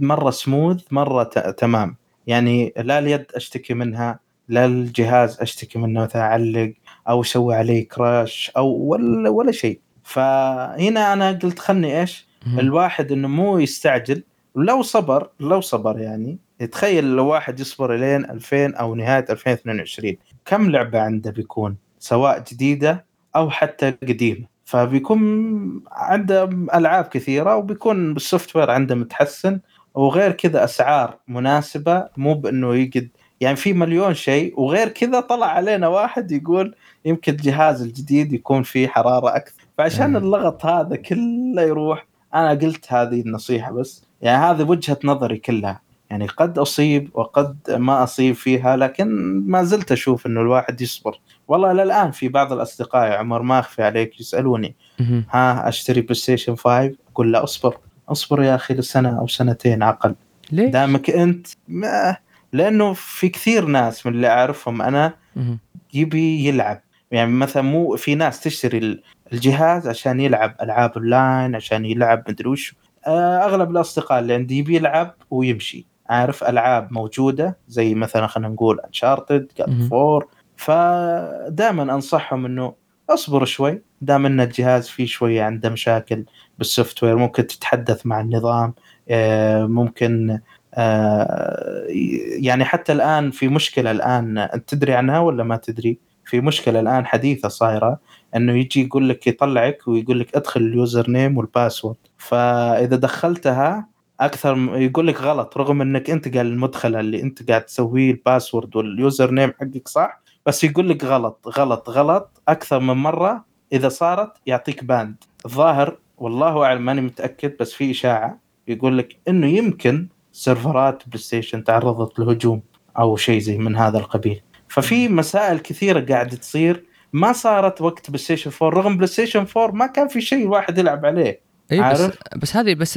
مرة سموث مرة تمام. يعني لا اليد أشتكي منها لا الجهاز أشتكي منه اعلق أو أسوي عليه crash أو ولا ولا شيء. فهنا أنا قلت خلني إيش؟ الواحد إنه مو يستعجل. لو صبر لو صبر يعني. تخيل لو واحد يصبر لين 2000 أو نهاية 2022 كم لعبة عنده بيكون؟ سواء جديدة أو حتى قديمة. فبيكون عنده ألعاب كثيرة وبيكون السوفت وير عنده متحسن. وغير كذا أسعار مناسبة مو بإنه يقد يعني في مليون شيء. وغير كذا طلع علينا واحد يقول يمكن الجهاز الجديد يكون فيه حرارة أكثر. فعشان اللغط هذا كله يروح أنا قلت هذه النصيحة بس. يعني هذه وجهة نظري كلها. يعني قد أصيب وقد ما أصيب فيها لكن ما زلت أشوف إنه الواحد يصبر. والله إلى الان في بعض الأصدقاء يا عمر ما أخفي عليك يسألوني ها أشتري بلاي ستيشن 5 أقول لا أصبر. أصبر يا أخي لسنة أو سنتين أقل ليش؟ دامك أنت ما لأنه في كثير ناس من اللي أعرفهم أنا يبي يلعب. يعني مثلا مو في ناس تشتري الجهاز عشان يلعب ألعاب أونلاين عشان يلعب مدري وش. آه، أغلب الأصدقاء اللي عندي يبي يلعب ويمشي. عارف ألعاب موجودة زي مثلا خلينا نقول Uncharted God of War فدائما أنصحهم إنه اصبر شوي. دام إن الجهاز فيه شوية عنده مشاكل بال software. ممكن تتحدث مع النظام. آه، ممكن آه، يعني حتى الآن في مشكلة الآن. أنت تدري عنها ولا ما تدري؟ في مشكلة الآن حديثة صايرة. إنه يجي يقول لك يطلعك ويقول لك ادخل ال username وال password. فإذا دخلتها أكثر يقول لك غلط رغم إنك أنت قال المدخله اللي أنت قاعد تسويه ال password وال username حقك صح؟ بس يقول لك غلط غلط غلط أكثر من مرة إذا صارت يعطيك banned. الظاهر والله أعلم ماني متأكد بس في إشاعة يقول لك إنه يمكن سيرفرات بلاي ستيشن تعرضت لهجوم أو شيء زي من هذا القبيل. ففي مسائل كثيرة قاعدة تصير ما صارت وقت بلاي ستيشن 4 رغم بلاي ستيشن 4 ما كان في شيء الواحد يلعب عليه. اي بس؟ بس هذه بس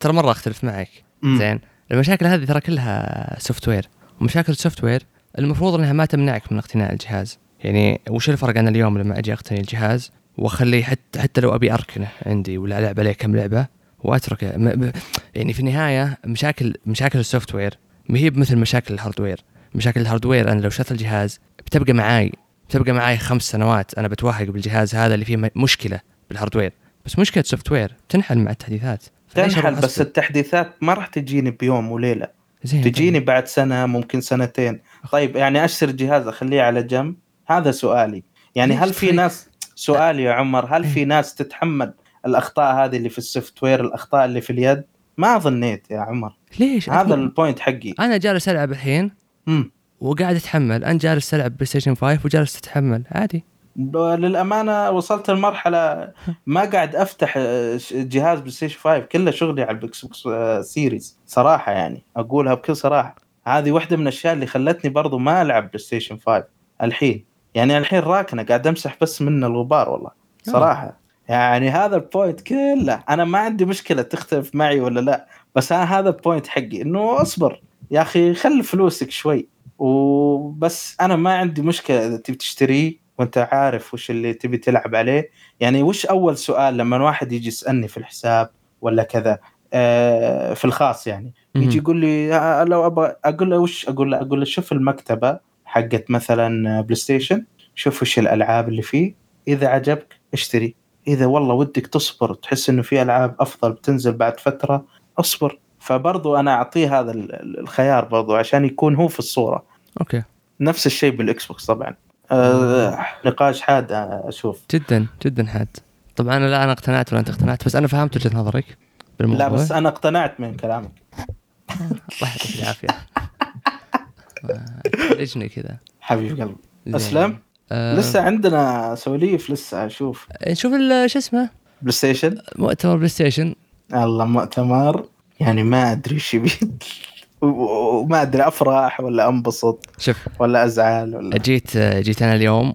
ترى مرة أختلف معك. زين. المشاكل هذه ترى كلها software ومشاكل ال software المفروض إنها ما تمنعك من اقتناء الجهاز. يعني وش الفرق أنا اليوم لما أجي أقتني الجهاز؟ وأخليه حتى حتى لو أبي أركنه عندي ولا ألعب عليه كم لعبة وأتركه. يعني في النهاية مشاكل مشاكل ال software ما هي مثل مشاكل ال hardware مشاكل ال hardware أنا لو شريت الجهاز بتبقى معاي. بتبقى معاي خمس سنوات أنا بتوهق بالجهاز هذا اللي فيه مشكلة بال hardware بس مشكلة software تنحل مع التحديثات. تنحل بس؟ التحديثات ما راح تجيني بيوم وليلة. زين تجيني بعد سنة ممكن سنتين. طيب يعني أشتري الجهاز أخليه على جنب؟ هذا سؤالي. يعني هل في طيب؟ ناس سؤالي يا عمر هل في ناس تتحمل الأخطاء هذه اللي في ال software الأخطاء اللي في اليد؟ ما ظنيت يا عمر. ليش؟ هذا ال point حقي. أنا جالس ألعب الحين امم وقاعد اتحمل انت جالس تلعب PlayStation 5 وجالس تتحمل عادي. للأمانة وصلت لمرحلة ما قاعد أفتح آه، جهاز PlayStation 5 كله شغلي على ال Xbox آه، Series صراحة يعني. أقولها بكل صراحة. هذه واحدة من الأشياء اللي خلتني برضو ما ألعب PlayStation 5 الحين. يعني الحين راكنة قاعد أمسح بس من الغبار والله. صراحة. يعني هذا ال point كله. أنا ما عندي مشكلة تختلف معي ولا لا بس أنا هذا ال point حقي. إنه اصبر. يا أخي خل فلوسك شوي. وبس أنا ما عندي مشكلة إذا تبي تشتريه وأنت عارف وش اللي تبي تلعب عليه. يعني وش أول سؤال لما واحد يجي يسألني في الحساب ولا كذا؟ آه في الخاص يعني. يجي. يقول لي آه، لو أبغى أقول له وش أقول له أقول له شوف المكتبة حقت مثلا PlayStation شوف وش الألعاب اللي فيه. إذا عجبك اشتري. إذا والله ودك تصبر تحس إنه في ألعاب أفضل بتنزل بعد فترة اصبر. فبرضو أنا أعطيه هذا ال- ال- الخيار برضو عشان يكون هو في الصورة. okay. نفس الشيء بال Xbox طبعا. آه نقاش حاد أشوف. جدا جدا حاد. طبعا أنا لا أنا اقتنعت ولا أنت اقتنعت بس أنا فهمت وجهة نظرك بالموضوع. لا بس أنا اقتنعت من كلامك. الله يعطيك العافية. ليشني كذا. حبيب قلبي. أسلم؟ آه. لسه عندنا سواليف لسه أشوف. نشوف شو اسمه؟ PlayStation؟ مؤتمر PlayStation. الله مؤتمر. يعني ما أدري إيش يبي وما أدري افرح ولا أنبسط شوف ولا أزعل ولا جيت جيت أنا اليوم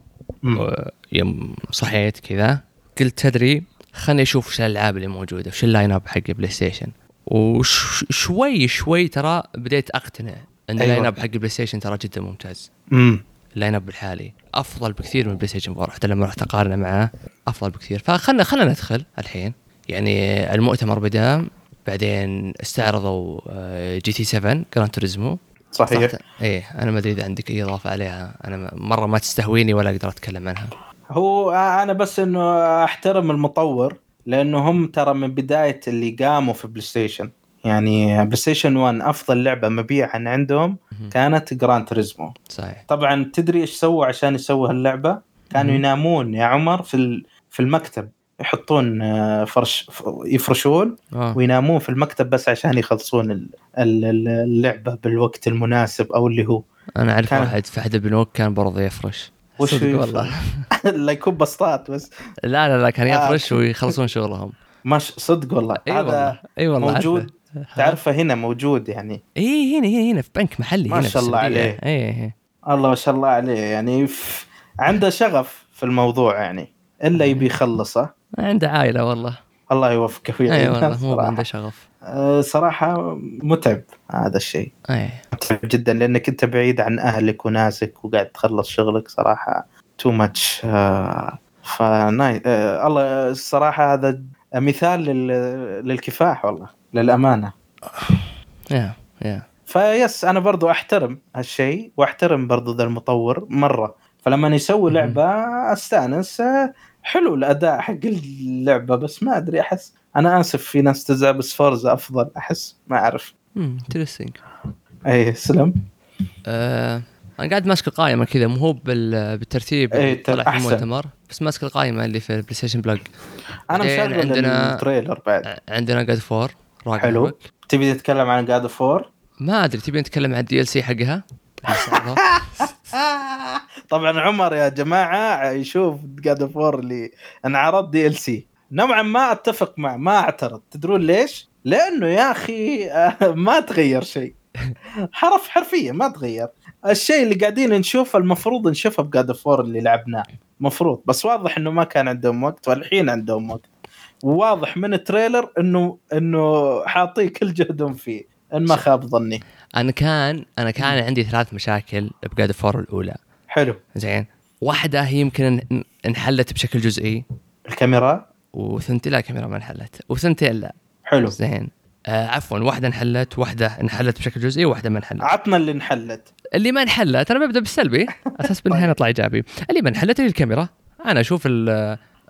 يوم صحيت كذا قلت تدري خلني أشوف وش الألعاب اللي موجودة وش ال line up حق PlayStation وشوي شوي ترى بديت أقتنع إن أيوة. ال line up حق PlayStation ترى جدا ممتاز. امم ال line up الحالي أفضل بكثير من PlayStation 4 حتى لما رحت أقارنه معاه أفضل بكثير. فخلنا خلنا ندخل الحين. يعني المؤتمر بدأ بعدين استعرضوا آه، GT 7 Gran Turismo. صحيح. إيه أنا ما أدري إذا عندك أي إضافة عليها. أنا مرة ما تستهويني ولا أقدر أتكلم عنها. هو أنا بس إنه أحترم المطور لأنه هم ترى من بداية اللي قاموا في PlayStation. يعني PlayStation 1 أفضل لعبة مبيعا عندهم. كانت Gran Turismo صحيح. طبعا تدري إيش سووا عشان يسووا هاللعبة؟ كانوا. ينامون يا عمر في ال- في المكتب. يحطون آه، فرش يفرشون آه. وينامون في المكتب بس عشان يخلصون ال- ال- ال- اللعبة بالوقت المناسب أو اللي هو. أنا أعرف كان- واحد في أحد البنوك كان برضه يفرش. وش والله. لا يكون بسطات بس. لا لا لا كان آه. يفرش ويخلصون شغلهم. ماش صدق والله. إي هذا والله إي والله موجود. تعرفه هنا موجود يعني. إي هنا هنا هنا في بنك محلي ما شاء الله. عليه. إي الله ما شاء الله عليه. يعني. عنده شغف في الموضوع يعني. إلا يبي يخلصه. عنده عائلة والله. الله يوفقه أي ويعينه والله مو. عنده شغف. أه، صراحة متعب هذا الشيء. أي. متعب جدا لأنك أنت بعيد عن أهلك وناسك وقاعد تخلص شغلك صراحة too much فناي الله الصراحة هذا مثال لل... للكفاح والله للأمانة. يا يا. فيس أنا برضو أحترم هالشيء وأحترم برضو ذا المطور مرة. فلما يسوي. لعبة أستأنس آه، حلو الأداء حق اللعبة بس ما أدري أحس أنا آسف في ناس تزعل بس Forza أفضل أحس ما أعرف. interesting أي سلم آه أنا قاعد ماسك القائمة كذا مو هو بال- بالترتيب اللي إيه، طلع في. المؤتمر بس ماسك القائمة اللي في ال PlayStation Blog أنا مشغل عندنا- ال trailer بعد. عندنا God of War حلو. تبي تتكلم عن God of War ما أدري تبي نتكلم عن ال DLC حقها؟ طبعا عمر يا جماعة يشوف God of War اللي انعرض DLC نوعا ما أتفق معه ما أعترض. تدرون ليش؟ لأنه يا أخي آه، ما تغير شيء. حرف حرفيا ما تغير. الشيء اللي قاعدين نشوفه المفروض نشوفه ب God of War اللي لعبناه. مفروض. بس واضح إنه ما كان عندهم وقت والحين عندهم وقت. وواضح من ال trailer إنه إنه حاطين كل جهدهم فيه. إن ما خاب ظني. أنا كان أنا كان عندي ثلاث مشاكل ب God of War الأولى. حلو. زين. واحدة هي يمكن إن- انحلت بشكل جزئي. الكاميرا؟ وثنتين لا كاميرا ما انحلت. وثنتين لا. حلو. زين. آه عفوا واحدة انحلت واحدة انحلت بشكل جزئي وواحده ما انحلت. عطنا اللي انحلت. اللي ما انحلت أنا ببدأ بالسلبي. أساس بالنهايه نطلع إيجابي. اللي ما انحلت هي الكاميرا. أنا أشوف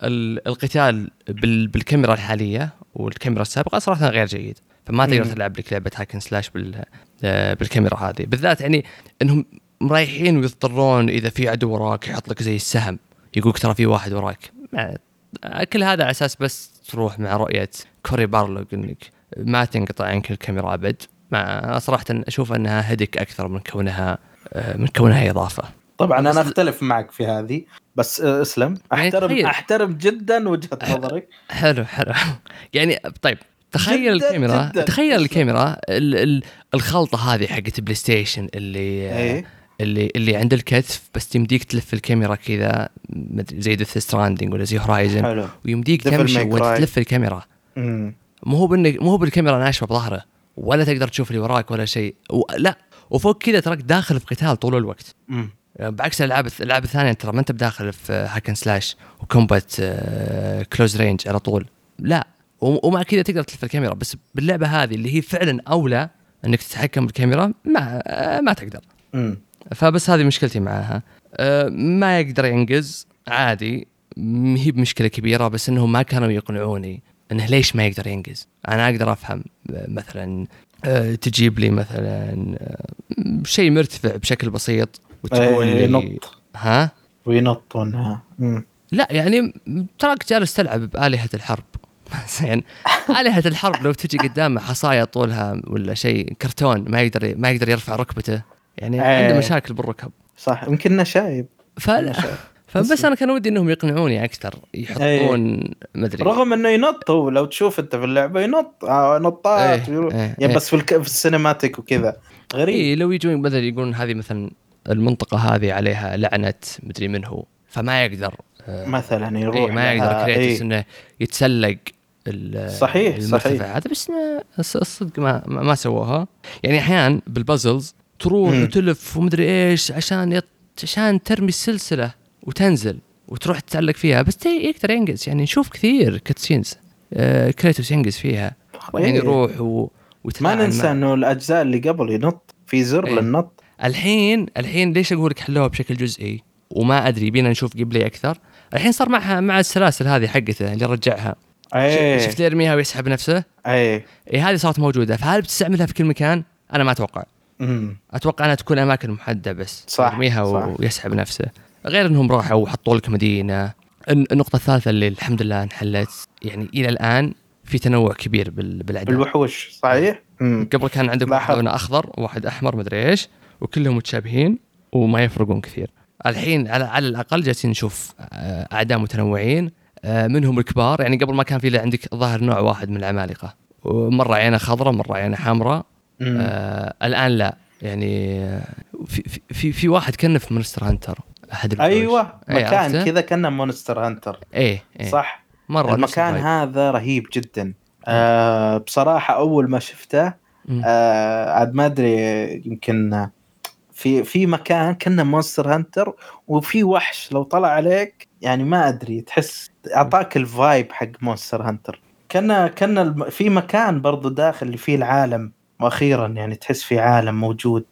القتال بال بالكاميرا الحالية والكاميرا السابقة صراحة غير جيد. فما تقدر. تلعب لك لعبة hack and slash بال آه، بالكاميرا هذه. بالذات يعني إنهم مريحين ويضطرون إذا في عدو وراك يحط لك زي السهم. يقولك ترى في واحد وراك. كل هذا على أساس بس تروح مع رؤية Cory Barlog إنك ما تنقطع عنك الكاميرا أبد. صراحة أشوف أنها هدك أكثر من كونها آه، من كونها إضافة. طبعا أنا أختلف معك في هذه بس آه، أسلم يعني احترم تخيل. أحترم جدا وجهة نظرك حلو حلو يعني طيب تخيل جداً الكاميرا جداً. تخيل الكاميرا ال ال الخلطة هذه حقت PlayStation اللي إيه اللي اللي عند الكتف بس تمديك تلف الكاميرا كذا زي Death Stranding ولا زي Horizon ويمديك تمشي May وانت Cry. تلف الكاميرا. مو هو بانك مو هو بالكاميرا ناشفة بظهره ولا تقدر تشوف اللي وراك ولا شيء. لا وفوق كذا تراك داخل في قتال طول الوقت مم. بعكس الألعاب الألعاب الثانية ترى ما أنت بداخل في hack and slash و combat close range على طول. لا ومع كذا تقدر تلف الكاميرا بس باللعبة هذه اللي هي فعلا أولى إنك تتحكم بالكاميرا ما آه، ما تقدر. فبس هذه مشكلتي معاها آه، ما يقدر ينقز عادي. هي بمشكله كبيرة بس انهم ما كانوا يقنعوني إنه ليش ما يقدر ينقز. أنا أقدر أفهم آه، مثلا آه، تجيب لي مثلا آه، شيء مرتفع بشكل بسيط. وتقول إيه، لي ينط ها؟ وينط ونها مم. لا يعني تراك جالس تلعب بآلهة الحرب. زين. آلهة الحرب لو تجي قدامه حصاية طولها ولا شيء كرتون ما يقدر ما يقدر يرفع ركبته. يعني إيه. عنده مشاكل بالركب. صح. يمكن شايب. فلا. فبس أنا كان ودي إنهم يقنعوني أكثر يحطون مدري رغم إنه ينط هو لو تشوف أنت في اللعبة ينط. آه، نطات إيه، ويروح. إيه، يعني إيه. بس في, الك... في السينماتيك وكذا. غريب. اي لو يجون مثلا يقولون هذه مثلا المنطقة هذه عليها لعنة مدري من هو فما يقدر آه، مثلا يروح إيه ما يقدر كريتوس إيه. إنه يتسلق صحيح، المرتفع صحيح. هذا بس الصدق ما ما سووها يعني أحيانا بال puzzles تروح مم. وتلف ومدري إيش عشان يط... عشان ترمي السلسلة وتنزل وتروح تتعلق فيها بس يقدر ينقز يعني نشوف كثير cutscenes آه كريتوس ينقز فيها يعني. يروح و... ما ننسى إنه الأجزاء اللي قبل ينط في زر إيه. للنط الحين الحين ليش أقول لك حلوها بشكل جزئي؟ وما أدري بينا نشوف قبلي أكثر. الحين صار معها مع السلاسل هذه حقته اللي رجعها. إيه. شفت يرميها ويسحب نفسه؟ إيه. إيه هذه صارت موجودة. فهل بتستعملها في كل مكان؟ أنا ما أتوقع. مم. أتوقع إنها تكون أماكن محددة بس. صح، يرميها صح. ويسحب نفسه. غير إنهم راحوا وحطوا لك مدينة. الن- النقطة الثالثة اللي الحمد لله انحلت يعني إلى الآن في تنوع كبير بال- بالأعداء. بالوحوش صحيح؟ مم. قبل كان عندك. واحد أخضر وواحد أحمر مدري إيش. وكلهم متشابهين وما يفرقون كثير الحين على على الأقل جالسين نشوف آه، أعداء متنوعين آه، منهم الكبار يعني قبل ما كان في عندك ظاهر نوع واحد من العمالقة ومره عينه خضراء مرة عينه حمراء. آه الآن لا يعني آه، في في في, واحد كان في مونستر هانتر أحد. أيوه إيه، مكان؟ كذا كان مونستر هانتر إيه, إيه. صح مرة المكان. هذا رهيب جدا آه بصراحة أول ما شفته. آه عاد ما أدري يمكن في في مكان كنا مونستر هانتر وفي وحش لو طلع عليك يعني ما أدري تحس أعطاك ال vibe حق مونستر هانتر كنا كنا في مكان برضو داخل اللي فيه العالم وأخيرا يعني تحس في عالم موجود.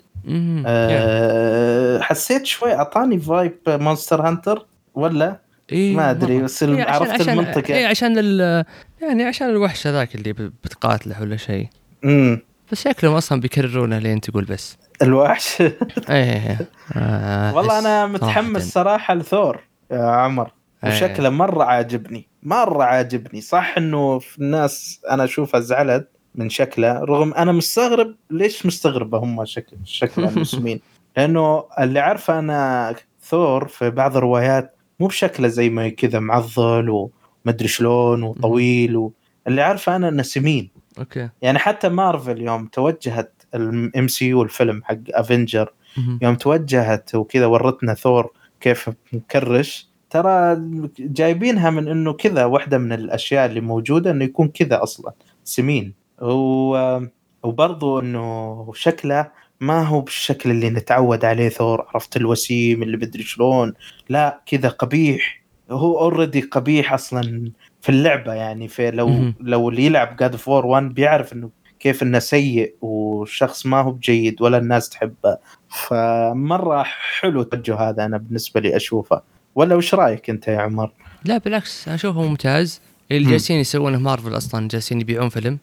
أه حسيت شوي أعطاني vibe مونستر هانتر ولا؟ إيه ما أدري. بس إيه، عشان- عرفت عشان المنطقة. إيه عشان ال يعني عشان الوحش هذاك اللي ب- بتقاتله ولا شيء. امم بس شكلهم أصلا بيكررونه لين تقول بس. الوحش. إيه إيه آه والله أنا متحمس صراحةً. صراحة لثور يا عمر. إيه. وشكله مرة عاجبني مرة عاجبني. صح إنه في الناس أنا اشوفها زعلت من شكله رغم أنا مستغرب ليش مستغربة هم شكل شكل المسلمين لأنه اللي عارفه أنا ثور في بعض الروايات مو بشكله زي ما كذا معضل ومدري شلون وطويل و... اللي عارفه أنا انه سمين أوكي. يعني حتى مارفل يوم توجهت ال MCU الفيلم حق Avenger يوم توجهت وكذا ورتنا ثور كيف مكرش ترى جايبينها من إنه كذا واحدة من الأشياء اللي موجودة إنه يكون كذا أصلا سمين. و... وبرضو إنه شكله ما هو بالشكل اللي نتعود عليه ثور عرفت الوسيم اللي بدري شلون؟ لا كذا قبيح. هو already قبيح أصلا في اللعبة يعني في لو لو اللي يلعب God of War 1 بيعرف إنه كيف إنه سيء والشخص ما هو بجيد ولا الناس تحبه. فمرة حلو التوجه هذا أنا بالنسبة لي أشوفه. ولا وش رأيك أنت يا عمر؟ لا بالعكس أشوفه ممتاز. اللي جالسين يسوونه مارفل أصلا جالسين يبيعون فيلم.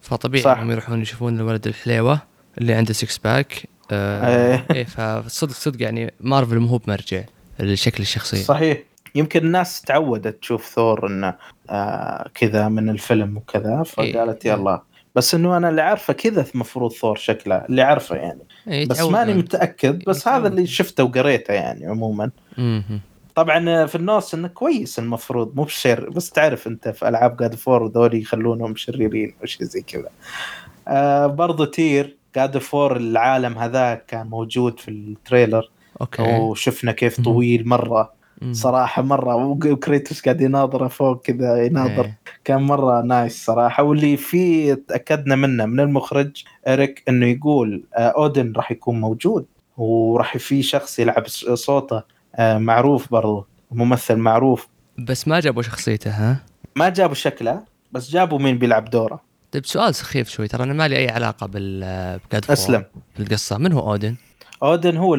فطبيعي إنهم يروحون يشوفون الولد الحليوة اللي عنده six pack آه إيه, إيه فصدق صدق يعني مارفل مو بمرجع للشكل الشخصي صحيح. يمكن الناس تعودت تشوف ثور إنه آه كذا من الفيلم وكذا فقالت إيه. يلا. بس إنه أنا اللي عارفه كذا المفروض ثور شكله اللي عارفه يعني. إيه بس ماني متأكد بس. هذا اللي شفته وقريته يعني عموما. طبعا في النص إنه كويس المفروض مو بشر بس تعرف أنت في ألعاب God of War ذول يخلونهم شريرين أو شيء زي كذا. آه برضو تير God of War العالم هذا كان موجود في ال trailer. أوكي. وشفنا كيف طويل مرة. صراحة مرة وكريتوس قاعد يناظره فوق كذا يناظر. إيه. كان مرة نايس صراحة. واللي فيه تأكدنا منه من المخرج إريك إنه يقول آه، أودن راح يكون موجود وراح في شخص يلعب صوته آه، معروف برضو ممثل معروف. بس ما جابوا شخصيته ها؟ ما جابوا شكله بس جابوا مين بيلعب دوره. طيب سؤال سخيف شوي ترى أنا ما لي أي علاقة بال أسلم. بالقصة. من هو أودن؟ أودن هو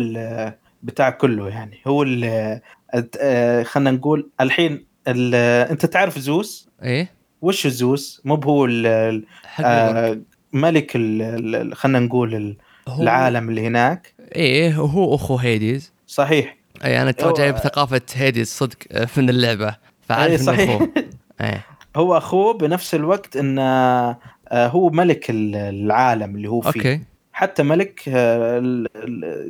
بتاع كله يعني. هو آه، خلينا نقول الحين أنت تعرف زوس؟ إيه. وش زوس؟ مو هو آه ملك خلينا نقول العالم اللي هناك. إيه وهو أخو هيديز. صحيح. اي أنا ترى جايب ثقافة هيديز صدق آه، من اللعبة. فعارف أيه صحيح. أخوه. إيه. هو أخوه بنفس الوقت إنه آه، هو ملك العالم اللي هو فيه. أوكي. حتى ملك آه،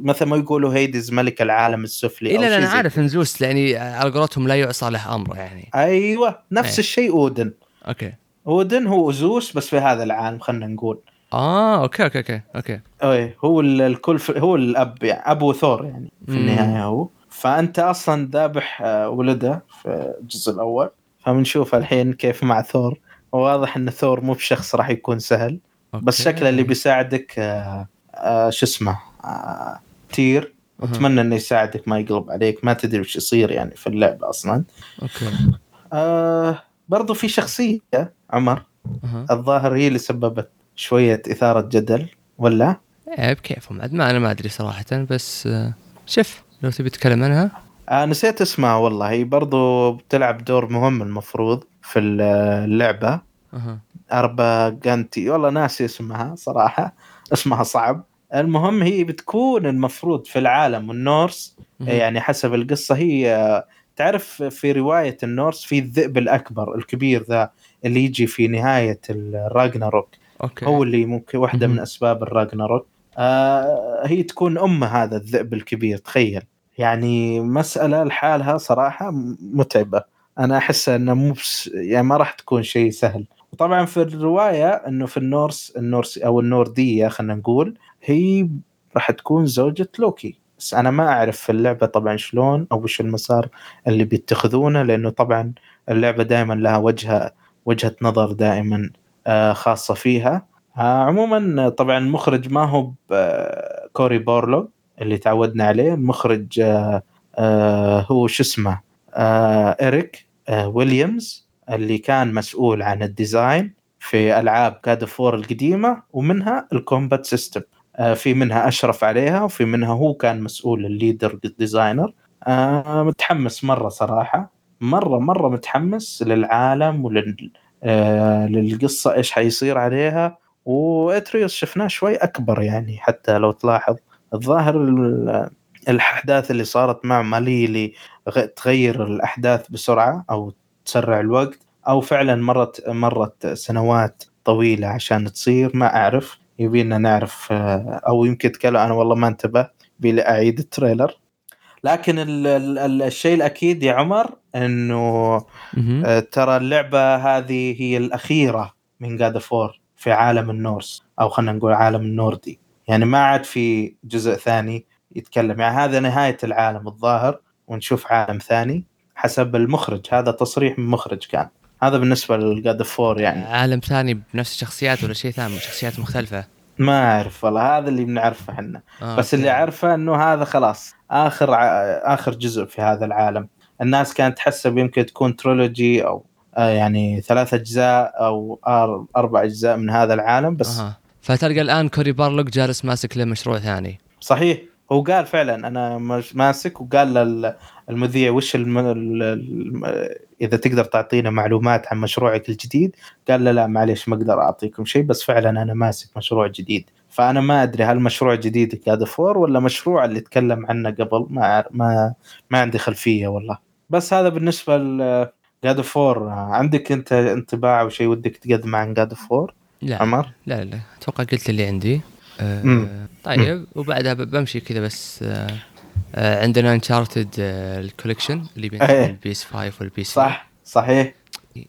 مثل ما يقولوا هيدز ملك العالم السفلي إيه أنا عارف ان زوس يعني على قولتهم لا يعصى له أمر يعني. أيوه نفس أيه. الشيء أودن. أوكي. أودن هو زوس بس في هذا العالم خلينا نقول. آه أوكي أوكي أوكي أوكي. اي هو الكل هو الأب يعني أبو ثور يعني في النهاية هو. فأنت أصلا ذابح آه، ولده في الجزء الأول. فبنشوف الحين كيف مع ثور. وواضح إن ثور مو بشخص راح يكون سهل. أوكي. بس شكله اللي بيساعدك آه آه شو اسمه آه تير. أتمنى إنه يساعدك ما يقلب عليك ما تدري وش يصير يعني في اللعبة أصلا. أوكي. آه برضو في شخصية عمر. أه. الظاهر هي اللي سببت شوية إثارة جدل ولا؟ إيه بكيفهم. عاد ما أنا ما أدري صراحة بس شوف لو تبي تتكلم عنها. آه نسيت اسمها والله. هي برضو بتلعب دور مهم المفروض في اللعبة. أه. أنغربودا جانتي. والله ناسي اسمها صراحة. اسمها صعب. المهم هي بتكون المفروض في العالم ال Norse يعني حسب القصة هي تعرف في رواية ال Norse في الذئب الأكبر الكبير ذا اللي يجي في نهاية الراجناروك أوكي. هو اللي ممكن واحدة من أسباب الراجناروك آه هي تكون أم هذا الذئب الكبير تخيل. يعني مسألة لحالها صراحة متعبة. أنا أحس إنه مو يعني ما راح تكون شيء سهل. وطبعا في الرواية إنه في ال Norse ال Norse أو النوردية خلينا نقول هي راح تكون زوجة لوكي. بس أنا ما أعرف في اللعبة طبعا شلون أو وش المسار اللي بيتخذونه لأنه طبعا اللعبة دائما لها وجهة وجهة نظر دائما آه، خاصة فيها. آه، عموما طبعا المخرج ما هو كوري بارلوج اللي تعودنا عليه. المخرج آه، هو شو اسمه؟ إريك ويليامز. اللي كان مسؤول عن ال design في ألعاب God of War القديمة ومنها ال combat system آه، في منها أشرف عليها وفي منها هو كان مسؤول ال lead designer. آه، متحمس مرة صراحة. مرة مرة متحمس للعالم ولل آه، إيش حيصير عليها. وأتريوس شفناه شوي أكبر يعني حتى لو تلاحظ. الظاهر الأحداث اللي صارت مع مالي اللي تغير الأحداث بسرعة أو تسرع الوقت أو فعلا مرت مرت سنوات طويلة عشان تصير ما أعرف. يبي لنا نعرف آه، أو يمكن تكلم أنا والله ما انتبه بي أعيد ال trailer. لكن ال ال الشيء الأكيد يا عمر إنه آه، ترى اللعبة هذه هي الأخيرة من God of War في عالم ال Norse أو خلينا نقول عالم النوردي. يعني ما عاد في جزء ثاني يتكلم. يعني هذا نهاية العالم الظاهر ونشوف عالم ثاني. حسب المخرج. هذا تصريح من مخرج كان. هذا بالنسبة لل God of War يعني. عالم ثاني بنفس الشخصيات ولا شيء ثاني؟ شخصيات مختلفة. ما أعرف والله. هذا اللي بنعرفه إحنا. آه بس اللي أعرفه إنه هذا خلاص. آخر ع... آخر جزء في هذا العالم. الناس كانت تحسب يمكن تكون trilogy أو آه يعني ثلاث أجزاء أو أربع أجزاء من هذا العالم بس آه. فتلقى الآن كوري بارلوج جالس ماسك له مشروع ثاني. صحيح. هو قال فعلا أنا ماسك وقال للمذيع وش الم... إذا تقدر تعطينا معلومات عن مشروعك الجديد؟ قال لا لا معليش ما أقدر أعطيكم شيء بس فعلا أنا ماسك مشروع جديد. فأنا ما أدري هل مشروع جديد God of War ولا مشروع اللي تكلم عنه قبل ما ما ما عندي خلفية والله. بس هذا بالنسبة ل God of War عندك أنت انطباع أو شيء ودك تقدمه عن God of War لا. عمر؟ لا لا. أتوقع قلت اللي عندي. آه طيب وبعدها بمشي كذا بس آه آه عندنا Uncharted ال collection اللي بين إيه. ال PS 5 وال PC صح صحيح.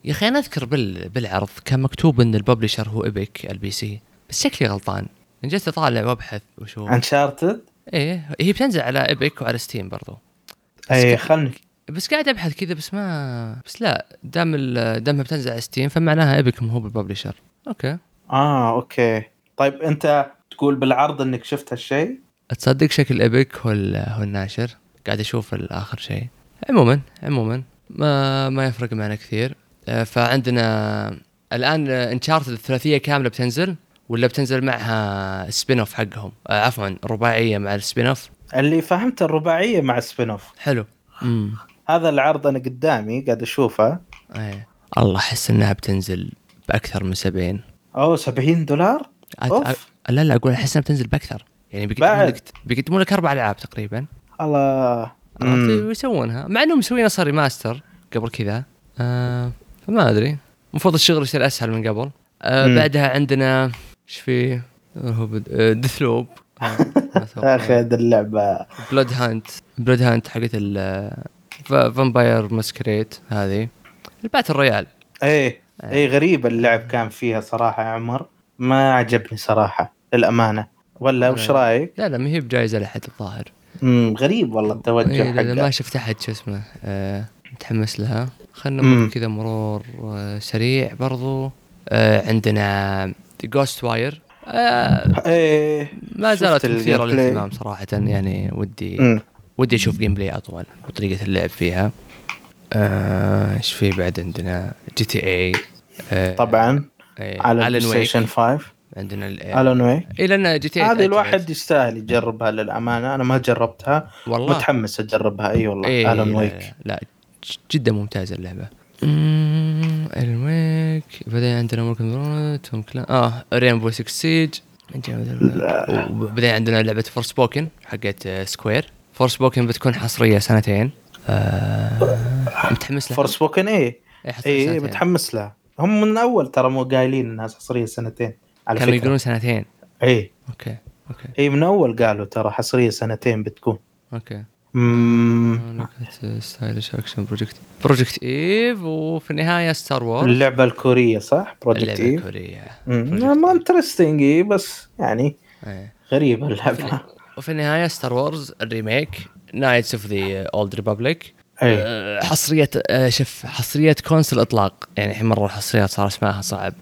يا أخي أنا أذكر بال... بالعرض كان مكتوب إن ال publisher هو Epic ال PC بس شكلي غلطان. جلست أطالع وأبحث وشو Uncharted إيه هي بتنزل على Epic وعلى Steam برضو. اي خلني. بس قاعد أبحث كذا بس ما بس لا دام ال... دامها بتنزل على Steam فمعناها Epic هو بال publisher okay. آه okay. طيب أنت تقول بالعرض إنك شفت هالشيء؟ تصدق شكل Epic هو هو الناشر. قاعد أشوف الآخر شيء. عموما عموما. ما ما يفرق معنا كثير. آه، فعندنا الآن Uncharted الثلاثية كاملة بتنزل ولا بتنزل معها spin-off حقهم؟ آه عفوا رباعية مع ال spin-off اللي فهمت الرباعية مع ال spin-off حلو. مم. هذا العرض أنا قدامي قاعد أشوفه. إيه. الله أحس إنها بتنزل بأكثر من 70 أوه 70 دولار؟ أوف. لا لا أقول أحس إنها بتنزل بأكثر. يعني بيقدمون لك بيقدمون لك أربع ألعاب تقريبا. الله. ويسوونها. مع إنهم مسوين أصلا remaster قبل كذا. آه فما أدري. المفروض الشغل يصير أسهل من قبل. آه بعدها عندنا إيش في؟ هو Deathloop أخي هذه اللعبة. Bloodhunt Bloodhunt حقت ال Vampire Masquerade هذه. ال battle royale. إيه. إيه غريب اللعب كان فيها صراحة يا عمر. ما عجبني صراحة. للأمانة. ولا وش رأيك؟ لا لا ما هي بجاهزة لحد الظاهر. امم غريب والله التوجه إيه حقه. ما شفت أحد شو اسمه آه متحمس لها. خلينا نمر كذا مرور آه سريع. برضو آه عندنا Ghostwire آه إيه ما زالت مثيرة للاهتمام صراحة يعني ودي مم. ودي أشوف gameplay أطول وطريقة اللعب فيها. آه، إيش آه في بعد عندنا؟ GTA آه طبعا. آه على ال PlayStation 5 عندنا Alan Wake اي لأن GT هذه الواحد يستاهل يجربها للأمانة. أنا ما جربتها. والله. متحمس أجربها. أي والله. إيه Alan Wake لا جدا ممتازة اللعبة. Alan Wake بعدين عندنا ممكن Tom Clancy آه Rainbow 6 Siege وبعدين عندنا لعبة Forspoken حقت Square Forspoken بتكون حصرية سنتين. آه متحمس لها. Forspoken إيه إيه, إيه متحمس لها. هم من أول ترى مو قايلين إنها حصرية سنتين. على كانوا يقولون سنتين. إي. okay okay. إي من أول قالوا ترى حصرية سنتين بتكون okay. اممم stylish action Project Project Eve وفي النهاية Star Wars اللعبة الكورية صح؟ Project Eve الكورية. ما interesting إي بس يعني. غريبة اللعبة. وفي النهاية Star Wars ال remake Knights of the Old Republic حصرية آه، شوف حصرية console إطلاق. يعني الحين مرة الحصريات صار اسمها صعب.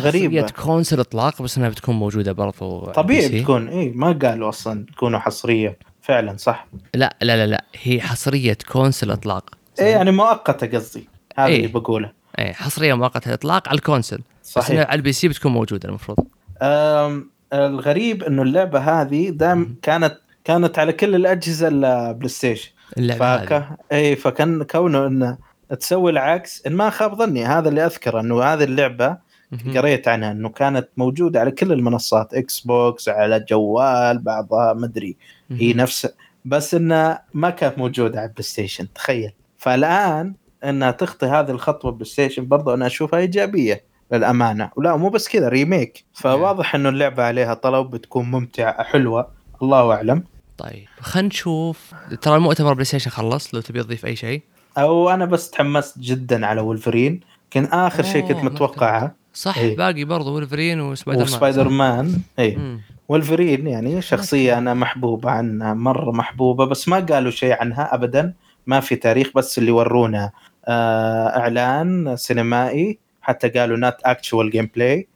غريبة. console اطلاق بس إنها بتكون موجودة برضو طبيعي بتكون. اي ما قالوا أصلا تكونوا حصرية. فعلا صح. لا لا لا لا. هي حصرية console اطلاق اي يعني مؤقتة قصدي. هذا إيه؟ اللي بقوله. اي حصرية مؤقتة إطلاق على ال console. صحيح. بس على ال PC بتكون موجودة المفروض. أم الغريب إنه اللعبة هذه دام كانت كانت على كل الأجهزة إلا PlayStation اللعبة فك... اي فكان كونه إنه تسوي العكس. إن ما خاب ظني هذا اللي أذكره إنه هذه اللعبة قريت عنها إنه كانت موجودة على كل المنصات Xbox على جوال بعضها مدري هي نفس بس إنها ما كانت موجودة على ال PlayStation تخيل. فالآن إنها تخطي هذه الخطوة PlayStation برضو أنا أشوفها إيجابية للأمانة. ولا مو بس كذا remake فواضح إنه اللعبة عليها طلب بتكون ممتعة حلوة. الله أعلم. طيب خلينا نشوف. ترى المؤتمر PlayStation خلص لو تبي تضيف أي شيء. أو أنا بس تحمست جدا على ولفرين كان آخر شيء كنت أوه، متوقعه. صح إيه. باقي برضه ولفرين وسبايدر مان. وسبايدر مان اي. ولفرين يعني شخصية أنا محبوبة عنها مرة محبوبة بس ما قالوا شيء عنها ابدا. ما في تاريخ بس اللي ورونا آه إعلان سينمائي. حتى قالوا not actual gameplay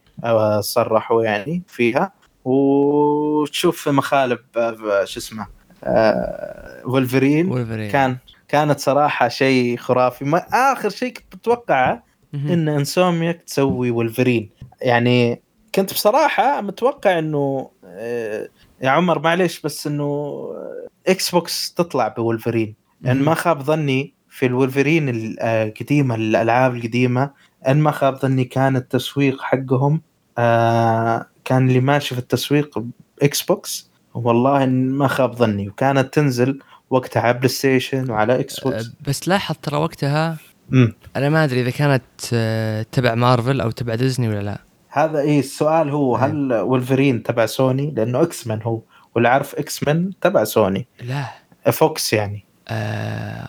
صرحوا يعني فيها. وتشوف مخالب آه، شو اسمه آه Wolverine Wolverine كان كانت صراحة شيء خرافي. ما آخر شيء كنت متوقعه مهم. إن Insomniac تسوي ولفرين يعني كنت بصراحة متوقع إنه آه، يا عمر معليش بس إنه آه، Xbox تطلع بولفرين. لأن مهم. ما خاب ظني في الولفرين القديمة الألعاب القديمة أن ما خاب ظني كان التسويق حقهم آه، كان اللي ماشي في التسويق Xbox والله إن ما خاب ظني. وكانت تنزل وقتها على PlayStation وعلى Xbox بس لاحظ ترى وقتها امم أنا ما أدري إذا كانت آه، تبع مارفل أو تبع ديزني ولا لا. هذا إيه السؤال هو إيه. هل ولفرين تبع سوني؟ لأنه X-Men هو واللي عارف X-Men تبع سوني؟ لا. Fox يعني. آه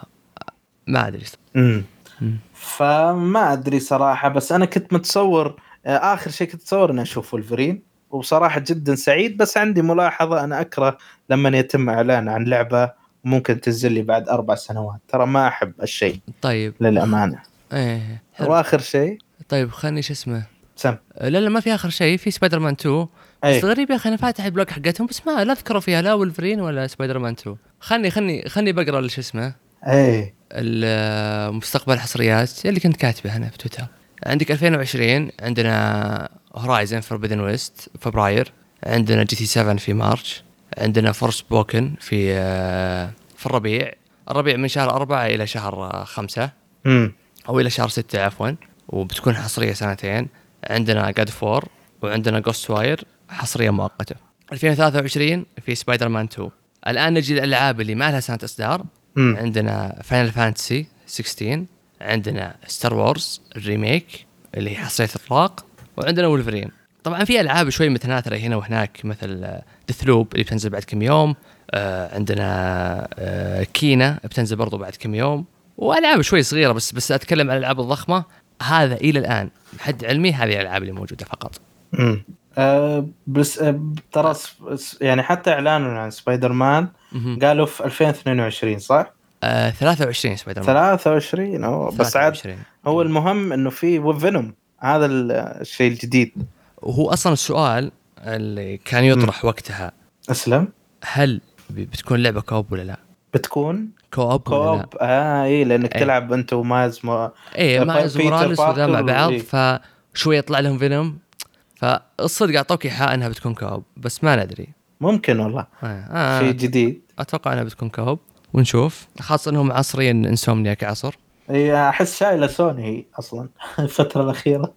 ما أدري. امم مم. فما أدري صراحة بس أنا كنت متصور آه، آخر شيء كنت اتصور إني أشوف ولفرين وبصراحه جدا سعيد بس عندي ملاحظة أنا أكره لما يتم إعلان عن لعبة ممكن تنزل لي بعد أربع سنوات. ترى ما أحب الشيء طيب. للأمانة. إيه حلو. وآخر شيء؟ طيب خلني شو اسمه؟ سم. لا لا ما في آخر شيء في سبايدر مان 2 اي بس غريب يا أخي أنا فاتح ال blog حقتهم بس ما لا ذكروا فيها لا ولفرين ولا سبايدر مان 2 خلني خلني خلني بقرأ شو اسمه؟ اي ال- مستقبل الحصريات اللي كنت كاتبه أنا في تويتر. عندك 2020 عندنا Horizon Forbidden West فبراير. عندنا GT 7 في March. عندنا Forspoken في آه، في الربيع. الربيع من شهر أربعة إلى شهر آه، خمسة. أو إلى شهر ستة عفوا. وبتكون حصرية سنتين. عندنا God of War وعندنا Ghostwire حصرية مؤقتة. 2023 في سبايدر مان 2 الآن نجي الألعاب اللي ما لها سنة إصدار. عندنا Final Fantasy 16 عندنا Star Wars ال remake اللي هي حصرية إطلاق. وعندنا ولفرين طبعا في ألعاب شوي متناثرة هنا وهناك مثل Deathloop اللي بتنزل بعد كم يوم آه عندنا آه Kena بتنزل برضو بعد كم يوم وألعاب شوي صغيرة بس بس أتكلم عن الألعاب الضخمة هذا إلى الآن بحد علمي هذه الألعاب اللي موجودة فقط امم آه بس آه ترى يعني حتى اعلانهم عن سبايدر مان. قالوا في 2022 صح؟ آه 23 سبايدر مان 23 أوه. بس عاد 23. هو المهم إنه في Venom هذا ال- الشيء الجديد وهو أصلا السؤال اللي كان يطرح وقتها أسلم هل بتكون لعبة co-op ولا لا؟ بتكون co-op ولا لا؟ co-op آه اي لأنك إيه. تلعب أنت وماز. إيه آه، مايلز بيتر موراليس وذا مع بعض إيه. فشوي يطلع لهم Venom فالصدق أعطوك ايحاء إنها بتكون co-op بس ما ندري ممكن والله آه. آه. شيء جديد أتوقع إنها بتكون كوب ونشوف خاصة إنهم عصريا إنسومنياك عصر هي أحس شايله سوني هي أصلا الفترة الأخيرة.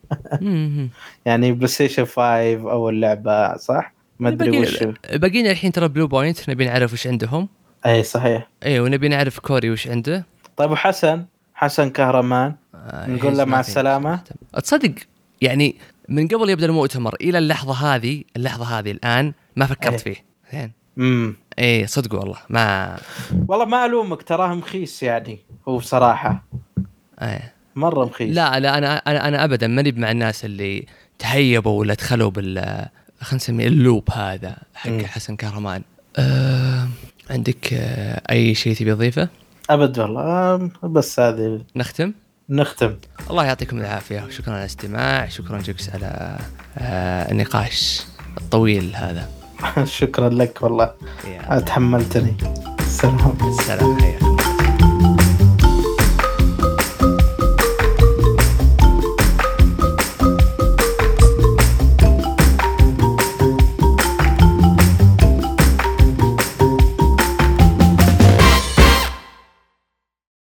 يعني بلاي ستيشن 5 أول لعبة صح؟ ما أدري وش باقينا الحين ترى بلو بوينت نبي نعرف وش عندهم. إي صحيح. إيه ونبي نعرف كوري وش عنده. طيب وحسن؟ حسن كهرمان. آه، نقول له مع السلامة؟ تصدق يعني من قبل يبدأ المؤتمر إلى اللحظة هذه اللحظة هذه الآن ما فكرت إيه. فيه. زين. امم إيه صدق والله ما والله ما ألومك تراه مخيس يعني هو بصراحة. إيه. مرة مخيس. لا لا أنا أنا أنا ابدا ماني مع الناس اللي تهيبوا ولا دخلوا بال خلينا نسميه اللوب هذا حق مم. حسن كهرمان. أه عندك أي شيء تبي تضيفه؟ أبد والله. بس هذه. نختم؟ نختم. الله يعطيكم العافية. شكرا على الاستماع شكرا جوكس على أه النقاش الطويل هذا. شكرا لك والله. تحملتني السلام سلام.